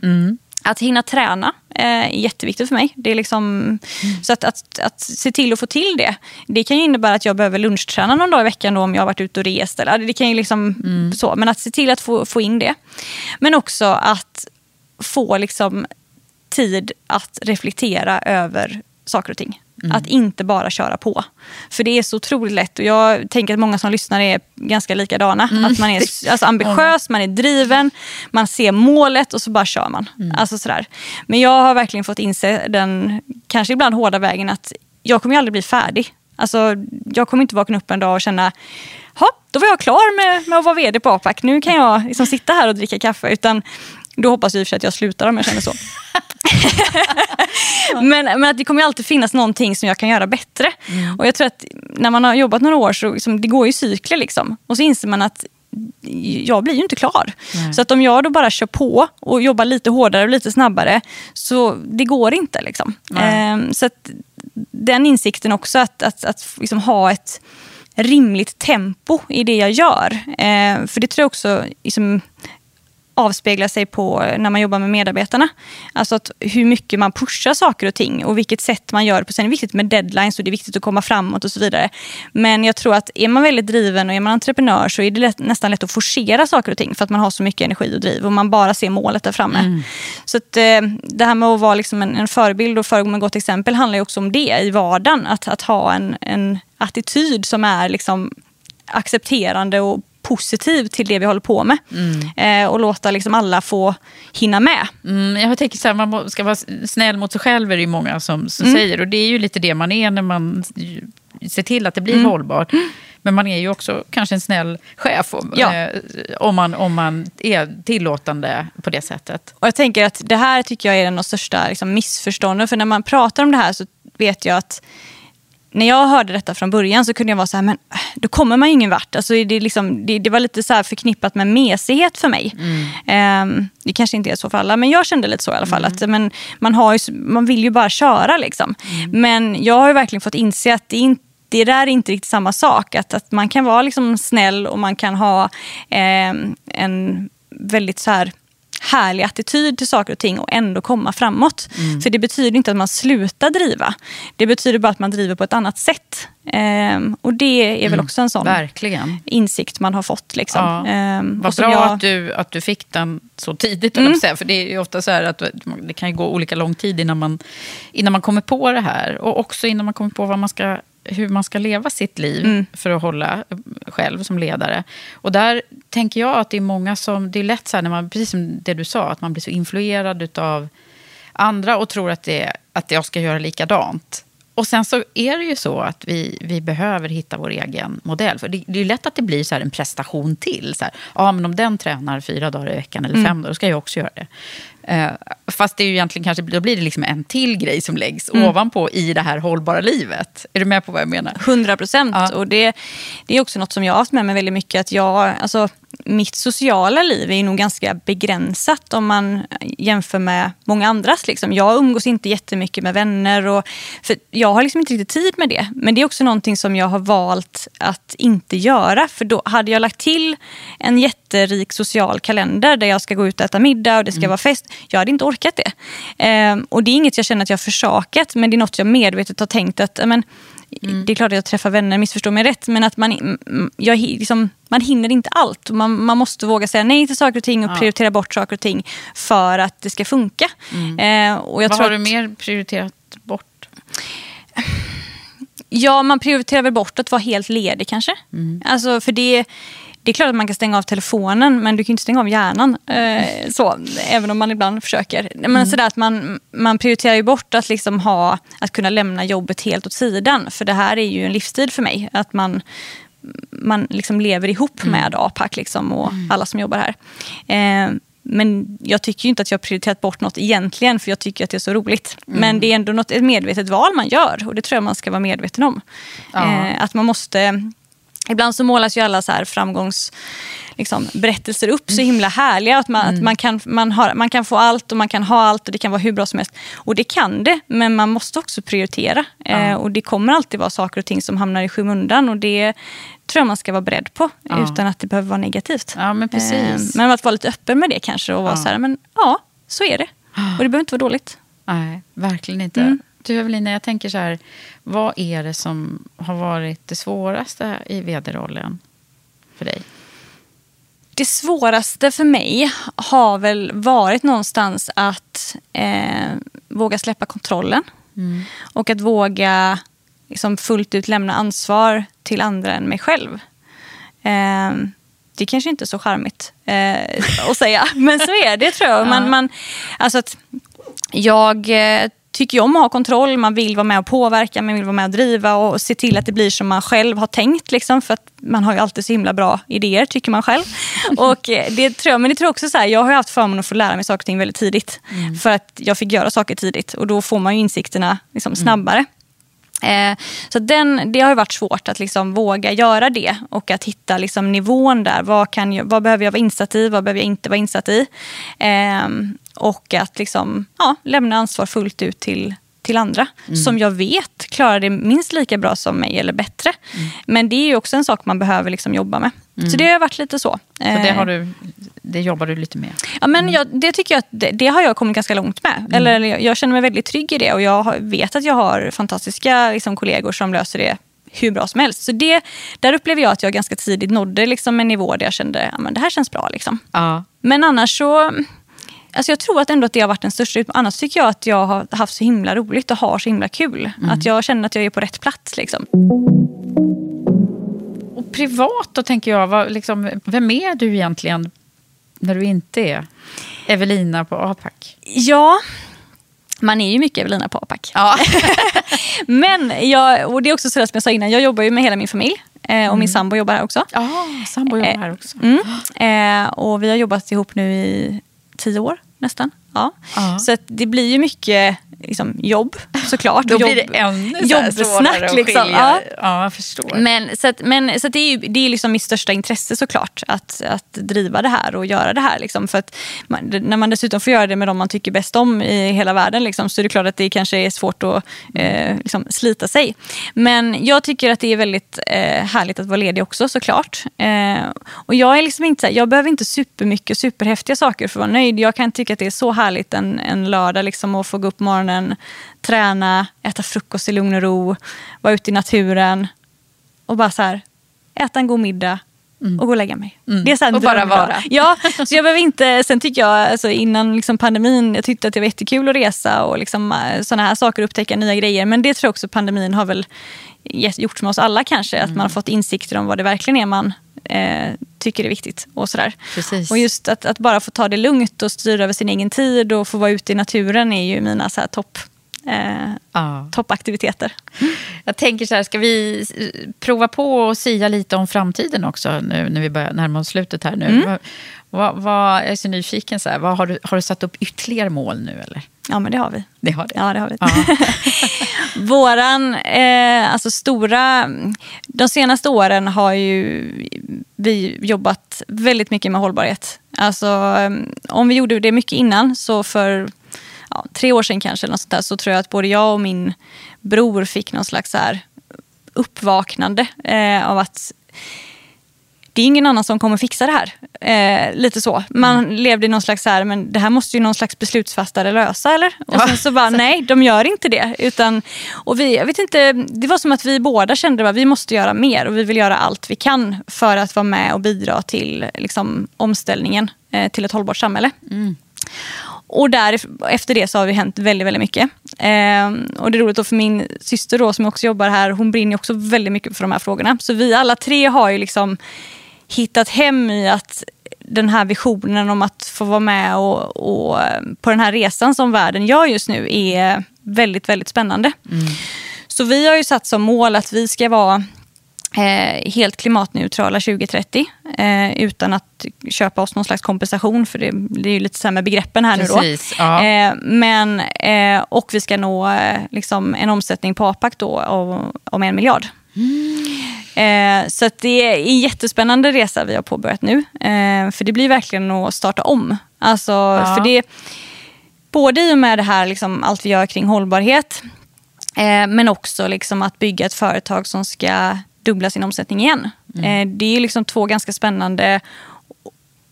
Att hinna träna eh, är jätteviktigt för mig. Det är liksom, Så att, att, att se till att få till det. Det kan ju innebära att jag behöver lunchträna någon dag i veckan då, om jag har varit ute och rest. Eller, det kan ju liksom, så, men att se till att få, få in det. Men också att få liksom tid att reflektera över saker och ting. Att inte bara köra på. För det är så otroligt lätt. Och jag tänker att många som lyssnar är ganska likadana. Att man är alltså, ambitiös, man är driven, man ser målet och så bara kör man. Alltså, sådär. Men jag har verkligen fått inse den, kanske ibland hårda vägen, att jag kommer ju aldrig bli färdig. Alltså, jag kommer inte vakna upp en dag och känna "Ha, då var jag klar med, med att vara vd på APAC. Nu kan jag liksom sitta här och dricka kaffe. Utan då hoppas jag i och för sig att jag slutar om jag känner så. men, men att det kommer alltid finnas någonting som jag kan göra bättre. Och jag tror att när man har jobbat några år så liksom, det går ju cykler. Liksom. Och så inser man att jag blir ju inte klar. Så att om jag då bara kör på och jobbar lite hårdare och lite snabbare, så det går inte. Liksom. Ehm, så att den insikten också, att, att, att liksom ha ett rimligt tempo i det jag gör. Ehm, för det tror jag också liksom, avspeglar sig på när man jobbar med medarbetarna. Alltså att hur mycket man pushar saker och ting och vilket sätt man gör det på. Sen är det viktigt med deadlines och det är viktigt att komma framåt och så vidare. Men jag tror att är man väldigt driven och är man entreprenör så är det lätt, nästan lätt att forcera saker och ting för att man har så mycket energi och driv och man bara ser målet där framme. Så att, eh, det här med att vara liksom en, en förebild och föregå med gott exempel handlar ju också om det i vardagen. Att, att ha en, en attityd som är liksom accepterande och positiv till det vi håller på med. Eh, och låta liksom alla få hinna med. Mm, jag tänker så här, man ska vara snäll mot sig själv är det ju många som, som säger. Och det är ju lite det man är när man ser till att det blir hållbart. Men man är ju också kanske en snäll chef om, Ja. eh, om, man, om man är tillåtande på det sättet. Och jag tänker att det här tycker jag är en av de största liksom, missförstånden. För när man pratar om det här så vet jag att när jag hörde detta från början så kunde jag vara så här, men äh, då kommer man ju ingen vart. Alltså, det, liksom, det, det var lite så förknippat med mesighet för mig. Ehm, det kanske inte är så för alla, men jag kände lite så i alla fall. Att, men, man, har ju, man vill ju bara köra liksom. Men jag har verkligen fått inse att det inte det där är inte riktigt samma sak. Att, att man kan vara liksom snäll och man kan ha ehm, en väldigt så här härlig attityd till saker och ting och ändå komma framåt. För det betyder inte att man slutar driva. Det betyder bara att man driver på ett annat sätt. Ehm, och det är väl också en sån Verkligen. insikt man har fått. Liksom. Ja. Ehm, Vad bra jag- att, du, att du fick den så tidigt, mm. säga. för det är ju ofta så här att det kan gå olika lång tid innan man, innan man kommer på det här. Och också innan man kommer på vad man ska, hur man ska leva sitt liv Mm. för att hålla själv som ledare. Och där tänker jag att det är många som, det är lätt så här när man, precis som det du sa, att man blir så influerad av andra och tror att, det, att jag ska göra likadant. Och sen så är det ju så att vi, vi behöver hitta vår egen modell. För det, det är lätt att det blir så en prestation till. Så här, ja, men om den tränar fyra dagar i veckan eller fem dagar, då ska jag också göra det. Eh, fast det är ju egentligen kanske, då blir det liksom en till grej som läggs ovanpå i det här hållbara livet. Är du med på vad jag menar? 100 procent. Ja. Och det, det är också något som jag har haft med mig väldigt mycket. Att jag, alltså, mitt sociala liv är nog ganska begränsat om man jämför med många andras. Liksom. Jag umgås inte jättemycket med vänner. Och, för jag har liksom inte riktigt tid med det. Men det är också någonting som jag har valt att inte göra. För då hade jag lagt till en jätte jätterik social kalender där jag ska gå ut och äta middag och det ska Mm. vara fest. Jag hade inte orkat det. Ehm, och det är inget jag känner att jag har försakat, men det är något jag medvetet har tänkt att men, Mm. Det är klart att jag träffar vänner, missförstå mig rätt, men att man, mm, jag, liksom, man hinner inte allt. Man, man måste våga säga nej till saker och ting och Ja. prioritera bort saker och ting för att det ska funka. Eh, och jag Vad tror har du mer prioriterat bort? Ja, man prioriterar väl bort att vara helt ledig kanske. Mm. Alltså, för det, det är klart att man kan stänga av telefonen, men du kan inte stänga av hjärnan. Eh, så, även om man ibland försöker. Men Mm. sådär att man, man prioriterar ju bort att, liksom ha, att kunna lämna jobbet helt åt sidan. För det här är ju en livsstil för mig. Att man, man liksom lever ihop Mm. med APAC liksom, och alla som jobbar här. Eh, men jag tycker inte att jag har prioriterat bort något egentligen, för jag tycker att det är så roligt. Mm. Men det är ändå något, ett medvetet val man gör och det tror jag man ska vara medveten om. Ja. Eh, att man måste... Ibland så målas ju alla så här framgångs liksom, berättelser upp så himla härliga. Att, man, att man, kan, man, har, man kan få allt och man kan ha allt och det kan vara hur bra som helst. Och det kan det, men man måste också prioritera. Eh, och det kommer alltid vara saker och ting som hamnar i skymundan och det tror jag man ska vara beredd på Ja. utan att det behöver vara negativt. Ja, men precis. Eh, men att vara lite öppen med det kanske och vara Ja. så här, men ja, så är det. Och det behöver inte vara dåligt. Nej, verkligen inte. Mm. Du Evelina, jag tänker så här. Vad är det som har varit det svåraste i vd-rollen för dig? Det svåraste för mig har väl varit någonstans att eh, våga släppa kontrollen. Och att våga liksom, fullt ut lämna ansvar till andra än mig själv. Eh, det kanske inte är så charmigt eh, att säga, men så är det tror jag. Man, man, alltså att jag eh, tycker ju om att ha kontroll, man vill vara med och påverka, man vill vara med och driva och se till att det blir som man själv har tänkt. Liksom, för att man har ju alltid så himla bra idéer, tycker man själv. Och eh, det tror jag, men det tror jag också så här, jag har haft förmånen att få lära mig saker och ting väldigt tidigt. För att jag fick göra saker tidigt och då får man ju insikterna liksom, snabbare. Eh, så den, det har varit svårt att liksom våga göra det och att hitta liksom nivån där. Vad, kan jag, vad behöver jag vara insatt i? Vad behöver jag inte vara insatt i? Eh, och att liksom, ja, lämna ansvar fullt ut till, till andra som jag vet klarar det minst lika bra som mig eller bättre. Men det är ju också en sak man behöver liksom jobba med. Så det har varit lite så. Så det, Eh, har du, det jobbar du lite med? Ja, men jag, det tycker jag att det, det har jag kommit ganska långt med. Eller jag, känner mig väldigt trygg i det och jag vet att jag har fantastiska liksom, kollegor som löser det hur bra som helst. Så det, där upplever jag att jag ganska tidigt nådde liksom, en nivå där jag kände att ja, det här känns bra. Liksom. Ja. Men annars så... Alltså jag tror att ändå att det har varit den största utmaningen. Annars tycker jag att jag har haft så himla roligt och har så himla kul. Att jag känner att jag är på rätt plats. Liksom. Och privat då tänker jag, vad, liksom, vem är du egentligen när du inte är Evelina på APAC? Ja, man är ju mycket Evelina på APAC. Ja. Men jag, och det är också sådär som jag sa innan, jag jobbar ju med hela min familj. Eh, och min sambo jobbar här också. Ja, sambo jobbar här också. Mm. Eh, och vi har jobbat ihop nu i tio år nästan. Ja. Ja. Så det blir ju mycket liksom, jobb såklart. Då blir jobb- det ännu svårare jobbsnack. att Liksom. Ja. Ja, jag förstår. Men, så att, men, så det är, ju, det är liksom mitt största intresse såklart. Att, att driva det här och göra det här. Liksom. För att man, när man dessutom får göra det med de man tycker bäst om i hela världen liksom, så är det klart att det kanske är svårt att eh, liksom, slita sig. Men jag tycker att det är väldigt eh, härligt att vara ledig också såklart. Eh, och jag är liksom inte jag behöver inte supermycket superhäftiga saker för att vara nöjd. Jag kan tycka att det är så härligt en, en lördag liksom, att få gå upp på morgonen, träna, äta frukost i lugn och ro, vara ute i naturen och bara så här, äta en god middag och gå och lägga mig. Det är så här Och bara vara. Ja, så jag behöver inte, sen tycker jag, alltså innan liksom pandemin, jag tyckte att det var jättekul att resa och liksom, sådana här saker, upptäcka nya grejer. Men det tror jag också pandemin har väl gjort med oss alla kanske. Att man har fått insikter om vad det verkligen är man eh, tycker är viktigt. Och, sådär. Precis. och just att, att bara få ta det lugnt och styra över sin egen tid och få vara ute i naturen är ju mina så här, topp, eh, Ja. toppaktiviteter. Jag tänker så här, ska vi prova på att sia lite om framtiden också nu när vi börjar närma oss slutet här nu? Mm. Vad, vad, jag är så nyfiken, så här, vad har, du, har du satt upp ytterligare mål nu eller? Ja, men det har vi. Det har det? Ja, det har vi. Våran eh, alltså stora... De senaste åren har ju vi jobbat väldigt mycket med hållbarhet. Alltså, eh, om vi gjorde det mycket innan, så för ja, tre år sedan kanske, eller något sånt där, så tror jag att både jag och min bror fick någon slags så här uppvaknande eh, av att det är ingen annan som kommer fixa det här. Eh, lite så. Man mm. levde i någon slags, här, men det här måste ju någon slags beslutsfattare lösa eller? Och sen så bara, nej de gör inte det. Utan, och vi, jag vet inte, det var som att vi båda kände att vi måste göra mer och vi vill göra allt vi kan för att vara med och bidra till liksom, omställningen eh, till ett hållbart samhälle. Mm. Och där, efter det så har vi hänt väldigt, väldigt mycket. Eh, och det är roligt då för min syster då, som också jobbar här, hon brinner också väldigt mycket för de här frågorna. Så vi alla tre har ju liksom hittat hem i att den här visionen om att få vara med och, och på den här resan som världen gör just nu är väldigt, väldigt spännande. Mm. Så vi har ju satt som mål att vi ska vara eh, helt klimatneutrala 2030 eh, utan att köpa oss någon slags kompensation för det, det är ju lite med begreppen här Precis, nu då. Eh, men, eh, och vi ska nå eh, liksom en omsättning på APAC då av, om en miljard. Mm. så det är en jättespännande resa vi har påbörjat nu. för det blir verkligen att starta om. Alltså, ja. för det, både i och med det här, liksom, allt vi gör kring hållbarhet men också liksom att bygga ett företag som ska dubbla sin omsättning igen. Mm. Eh, det är liksom två ganska spännande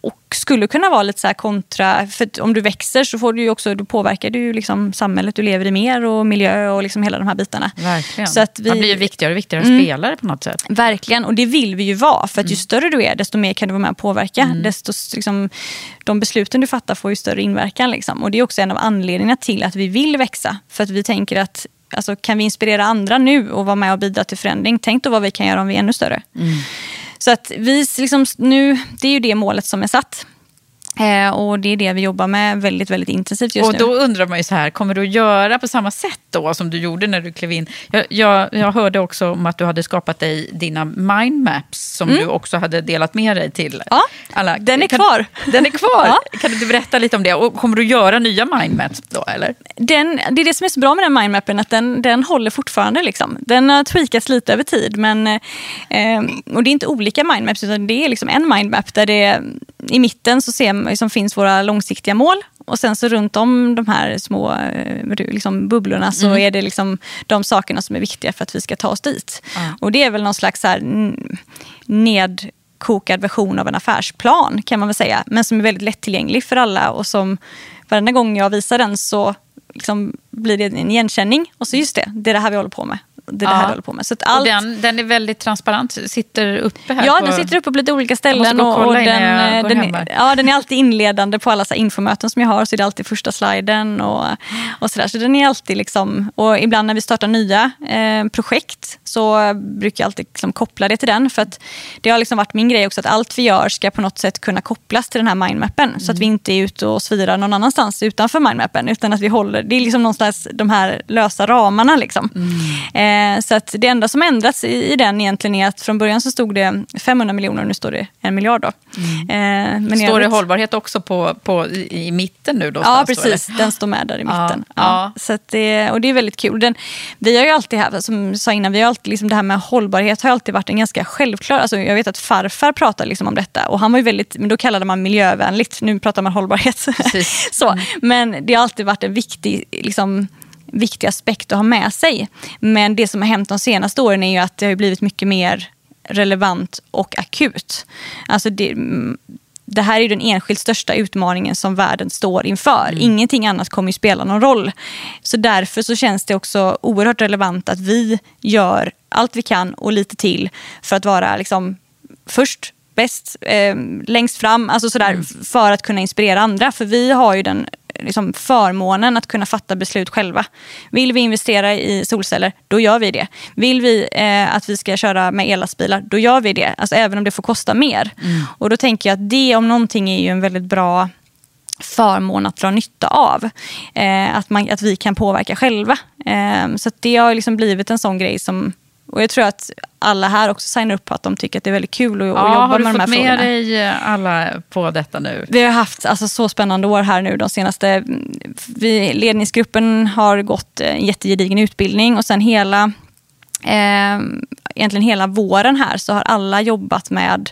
och skulle kunna vara lite så kontra, för om du växer så får du också, du påverkar du liksom samhället du lever i mer och miljö och liksom hela de här bitarna. Verkligen. Så att vi, Man blir ju viktigare och viktigare mm, spelare på något sätt. Verkligen, och det vill vi ju vara. För att ju mm. större du är, desto mer kan du vara med och påverka. Mm. Desto, liksom, de besluten du fattar får ju större inverkan. Liksom. Och det är också en av anledningarna till att vi vill växa. För att vi tänker att alltså, kan vi inspirera andra nu och vara med och bidra till förändring? Tänk då vad vi kan göra om vi är ännu större. Mm. Så att vi, liksom, nu, det är ju det målet som är satt. Eh, och det är det vi jobbar med väldigt, väldigt intensivt just och nu. Och då undrar man ju så här, kommer du att göra på samma sätt då som du gjorde när du klev in? Jag, jag, jag hörde också om att du hade skapat dig dina mindmaps som mm. du också hade delat med dig till ja, alla. Den är kan, kvar. Den är kvar. Ja. Kan du berätta lite om det? Och kommer du att göra nya mindmaps då eller? Den, det är det som är så bra med den mindmappen, att den, den håller fortfarande. Liksom. Den har tweakats lite över tid. Men, eh, och det är inte olika mindmaps utan det är liksom en mindmap där det i mitten så ser man, liksom, finns våra långsiktiga mål och sen så runt om de här små eh, liksom, bubblorna så mm. är det liksom de sakerna som är viktiga för att vi ska ta oss dit. Mm. Och det är väl någon slags här nedkokad version av en affärsplan kan man väl säga. Men som är väldigt lättillgänglig för alla och som varenda gång jag visar den så liksom blir det en igenkänning. Och så just det, det är det här vi håller på med det, är det här håller på med. Så allt... den, den är väldigt transparent, sitter uppe här? Ja, på... den sitter uppe på lite olika ställen. och, och den, den, ja, den är alltid inledande på alla så infomöten som jag har. Så är det alltid första sliden och, och sådär. Så den är alltid liksom, och ibland när vi startar nya eh, projekt så brukar jag alltid liksom koppla det till den. För att det har liksom varit min grej också att allt vi gör ska på något sätt kunna kopplas till den här mindmappen. Mm. Så att vi inte är ute och svirar någon annanstans utanför mindmappen. Utan att vi håller, det är liksom någonstans de här lösa ramarna. Liksom. Mm. Eh, Eh, så att det enda som ändrats i, i, den egentligen är att från början så stod det 500 miljoner och nu står det en miljard. Då. Mm. Eh, står det hållbarhet också på, på, i, i mitten nu? Då, ja, precis. Då, den står med där i mitten. Ja, ja. Så det, och det är väldigt kul. Den, vi har ju alltid, här, som jag sa innan, vi har alltid, liksom det här med hållbarhet har alltid varit en ganska självklar... Alltså jag vet att farfar pratade liksom om detta och han var ju väldigt, men då kallade man miljövänligt. Nu pratar man hållbarhet. så, mm. Men det har alltid varit en viktig... Liksom, viktig aspekt att ha med sig. Men det som har hänt de senaste åren är ju att det har blivit mycket mer relevant och akut. Alltså det, det här är den enskilt största utmaningen som världen står inför. Mm. Ingenting annat kommer ju spela någon roll. Så därför så känns det också oerhört relevant att vi gör allt vi kan och lite till för att vara liksom först bäst, eh, längst fram, alltså sådär, mm. för att kunna inspirera andra. För vi har ju den liksom förmånen att kunna fatta beslut själva. Vill vi investera i solceller, då gör vi det. Vill vi eh, att vi ska köra med ellastbilar, då gör vi det. Alltså, även om det får kosta mer. Mm. Och då tänker jag att det om någonting är ju en väldigt bra förmån att dra nytta av. Eh, att, man, att vi kan påverka själva. Eh, så det har liksom blivit en sån grej som och jag tror att alla här också signar upp på att de tycker att det är väldigt kul att, ja, att jobba med de här frågorna. Har du fått med dig eh, alla på detta nu? Vi har haft alltså, så spännande år här nu de senaste... Vi, ledningsgruppen har gått en jättegedigen utbildning och sen hela, eh, egentligen hela våren här så har alla jobbat med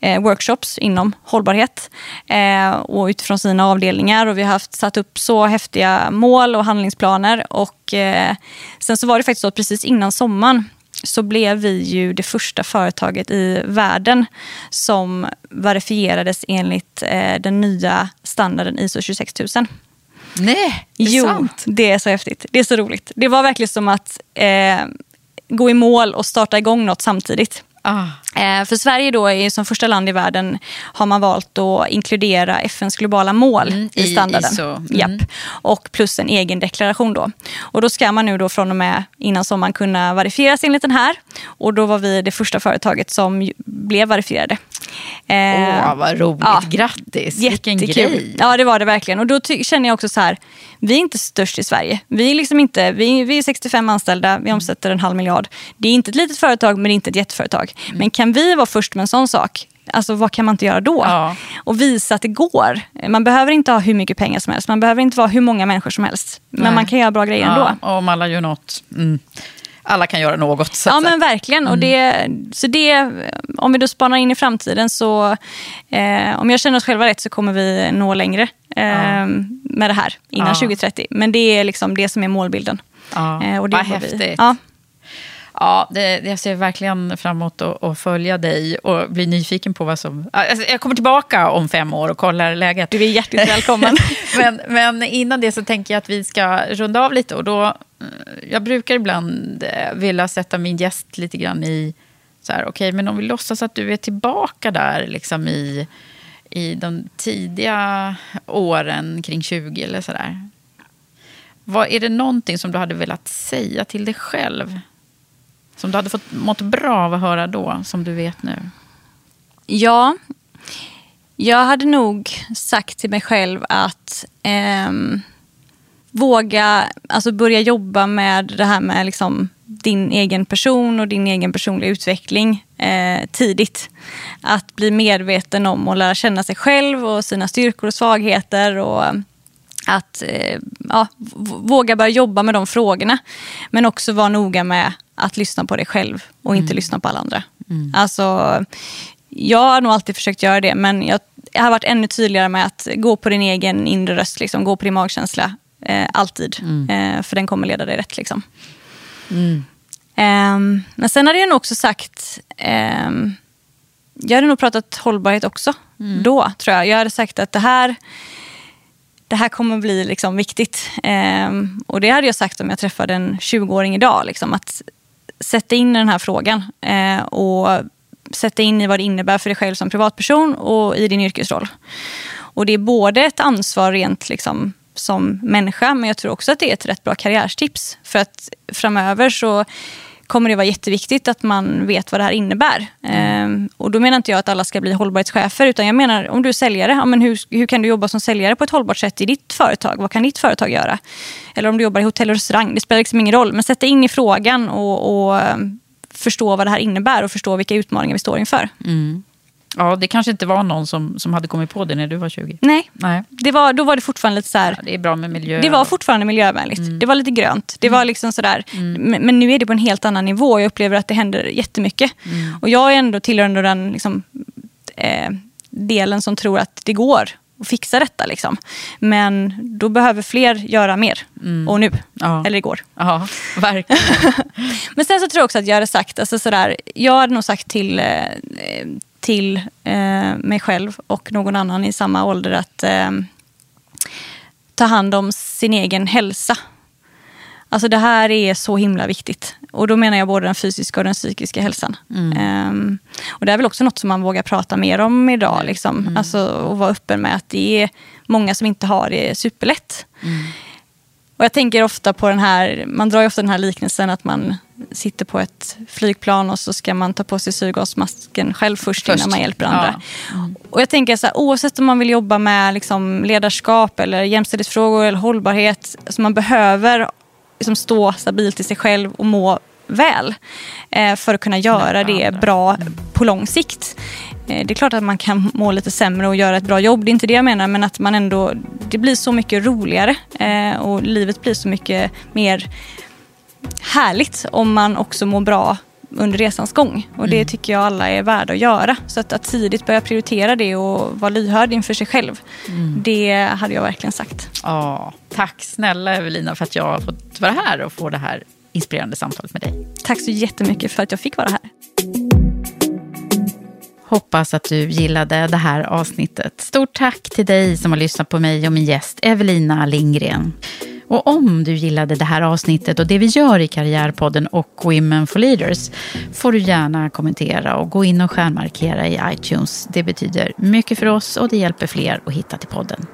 eh, workshops inom hållbarhet eh, och utifrån sina avdelningar. Och vi har haft, satt upp så häftiga mål och handlingsplaner. Och, eh, sen så var det faktiskt så att precis innan sommaren så blev vi ju det första företaget i världen som verifierades enligt eh, den nya standarden ISO 26000. Nej, det är jo, sant? det är så häftigt. Det är så roligt. Det var verkligen som att eh, gå i mål och starta igång något samtidigt. Ah. Eh, för Sverige då är som första land i världen har man valt att inkludera FNs globala mål Mm, i standarden. ISO. Mm. Japp. Och plus en egen deklaration då. Och då ska man nu då från och med innan sommaren kunna verifieras enligt den här. Och då var vi det första företaget som blev verifierade. Åh, Eh, vad roligt. ja. Grattis. Vilken grej. Ja, det var det verkligen. Och då känner jag också så här, vi är inte störst i Sverige. Vi är, liksom inte, vi, vi är 65 anställda, vi omsätter en halv miljard. Det är inte ett litet företag, men det är inte ett jätteföretag. Men kan vi vara först med en sån sak, alltså vad kan man inte göra då? Ja. Och visa att det går. Man behöver inte ha hur mycket pengar som helst, man behöver inte vara hur många människor som helst. Men Nej. man kan göra bra grejer ändå. Ja, om alla gör något. Mm. Alla kan göra något. Ja men verkligen. Och Mm. det, så det, om vi då spanar in i framtiden så, eh, om jag känner oss själva rätt så kommer vi nå längre eh, med det här innan Ja. 2030. Men det är liksom det som är målbilden. Ja, Eh, och det vad jobbar vi- häftigt. Ja. Ja, det, jag ser verkligen fram emot att, att följa dig och bli nyfiken på vad som... Alltså, jag kommer tillbaka om fem år och kollar läget. Du är hjärtligt välkommen. men, men innan det så tänker jag att vi ska runda av lite. Och då, eh, jag brukar ibland eh, vilja sätta min gäst lite grann i... så här, Okej, men om vi låtsas att du är tillbaka där liksom i, i de tidiga åren kring 20 eller sådär. Vad, är det någonting som du hade velat säga till dig själv? Som du hade fått mått bra av att höra då, som du vet nu? Ja, jag hade nog sagt till mig själv att eh, våga alltså börja jobba med det här med liksom din egen person och din egen personliga utveckling eh, tidigt. Att bli medveten om och lära känna sig själv och sina styrkor och svagheter. och att eh, ja, våga börja jobba med de frågorna. Men också vara noga med att lyssna på dig själv och inte lyssna på alla andra. Alltså, jag har nog alltid försökt göra det, men jag, jag har varit ännu tydligare med att gå på din egen inre röst, liksom, gå på din magkänsla. Eh, alltid. Eh, för den kommer leda dig rätt. Liksom. Ehm, men sen hade jag nog också sagt, ehm, jag hade nog pratat hållbarhet också. Då tror jag. Jag hade sagt att det här, det här kommer bli liksom viktigt. Ehm, och det hade jag sagt om jag träffade en 20-åring idag. Liksom, att sätta in i den här frågan. Eh, och sätta in i vad det innebär för dig själv som privatperson och i din yrkesroll. Och det är både ett ansvar rent liksom, som människa, men jag tror också att det är ett rätt bra karriärstips. För att framöver så kommer det vara jätteviktigt att man vet vad det här innebär. Ehm, och då menar inte jag att alla ska bli hållbarhetschefer, utan jag menar om du är säljare, ja, men hur, hur kan du jobba som säljare på ett hållbart sätt i ditt företag? Vad kan ditt företag göra? Eller om du jobbar i hotell och restaurang, det spelar liksom ingen roll. Men sätta in i frågan och, och ehm, förstå vad det här innebär och förstå vilka utmaningar vi står inför. Ja, det kanske inte var någon som, som hade kommit på det när du var 20. Nej, Nej. det var, då var det fortfarande lite så här, Ja, det är bra med miljö. Det var fortfarande miljövänligt. Det var lite grönt. Det var liksom sådär. Men, men nu är det på en helt annan nivå. Jag upplever att det händer jättemycket. Och jag är ändå tillhörande den liksom, eh, delen som tror att det går att fixa detta. Liksom. Men då behöver fler göra mer. Och nu. Ja. Eller igår. Ja, verkligen. Men sen så tror jag också att jag hade sagt, alltså sådär, jag hade nog sagt till, eh, till eh, mig själv och någon annan i samma ålder att eh, ta hand om sin egen hälsa. Alltså det här är så himla viktigt. Och då menar jag både den fysiska och den psykiska hälsan. Ehm, och det är väl också något som man vågar prata mer om idag. Liksom. Alltså, och vara öppen med att det är många som inte har det superlätt. Och jag tänker ofta på den här, man drar ju ofta den här liknelsen att man sitter på ett flygplan och så ska man ta på sig syrgasmasken själv först, Först. innan man hjälper andra. Ja. Och jag tänker så här, oavsett om man vill jobba med liksom ledarskap eller jämställdhetsfrågor eller hållbarhet, alltså man behöver liksom stå stabilt i sig själv och må väl eh, för att kunna göra det bra på lång sikt. Eh, det är klart att man kan må lite sämre och göra ett bra jobb, det är inte det jag menar, men att man ändå, det blir så mycket roligare eh, och livet blir så mycket mer härligt om man också mår bra under resans gång. Och det tycker jag alla är värda att göra. Så att, att tidigt börja prioritera det och vara lyhörd inför sig själv. Det hade jag verkligen sagt. Ja, tack snälla Evelina för att jag har fått vara här och få det här inspirerande samtalet med dig. Tack så jättemycket för att jag fick vara här. Hoppas att du gillade det här avsnittet. Stort tack till dig som har lyssnat på mig och min gäst Evelina Lindgren. Och om du gillade det här avsnittet och det vi gör i Karriärpodden och Women for Leaders får du gärna kommentera och gå in och stjärnmarkera i iTunes. Det betyder mycket för oss och det hjälper fler att hitta till podden.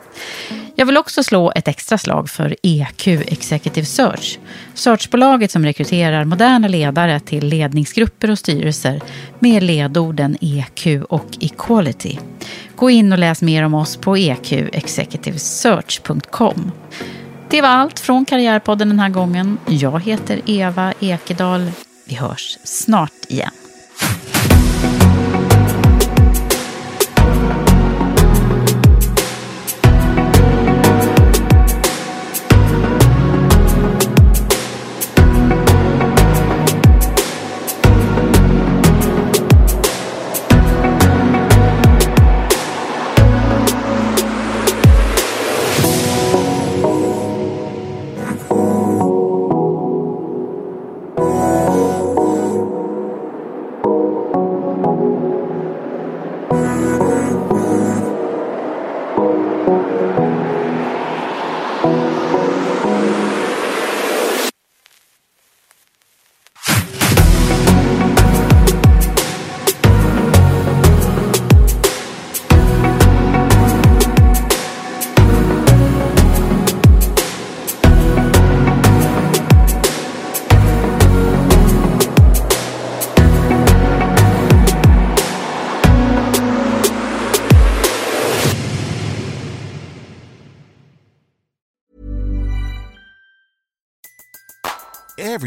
Jag vill också slå ett extra slag för EQ Executive Search. Searchbolaget som rekryterar moderna ledare till ledningsgrupper och styrelser med ledorden EQ och Equality. Gå in och läs mer om oss på eqexecutivesearch.com. Det var allt från Karriärpodden den här gången. Jag heter Eva Ekedal. Vi hörs snart igen. Música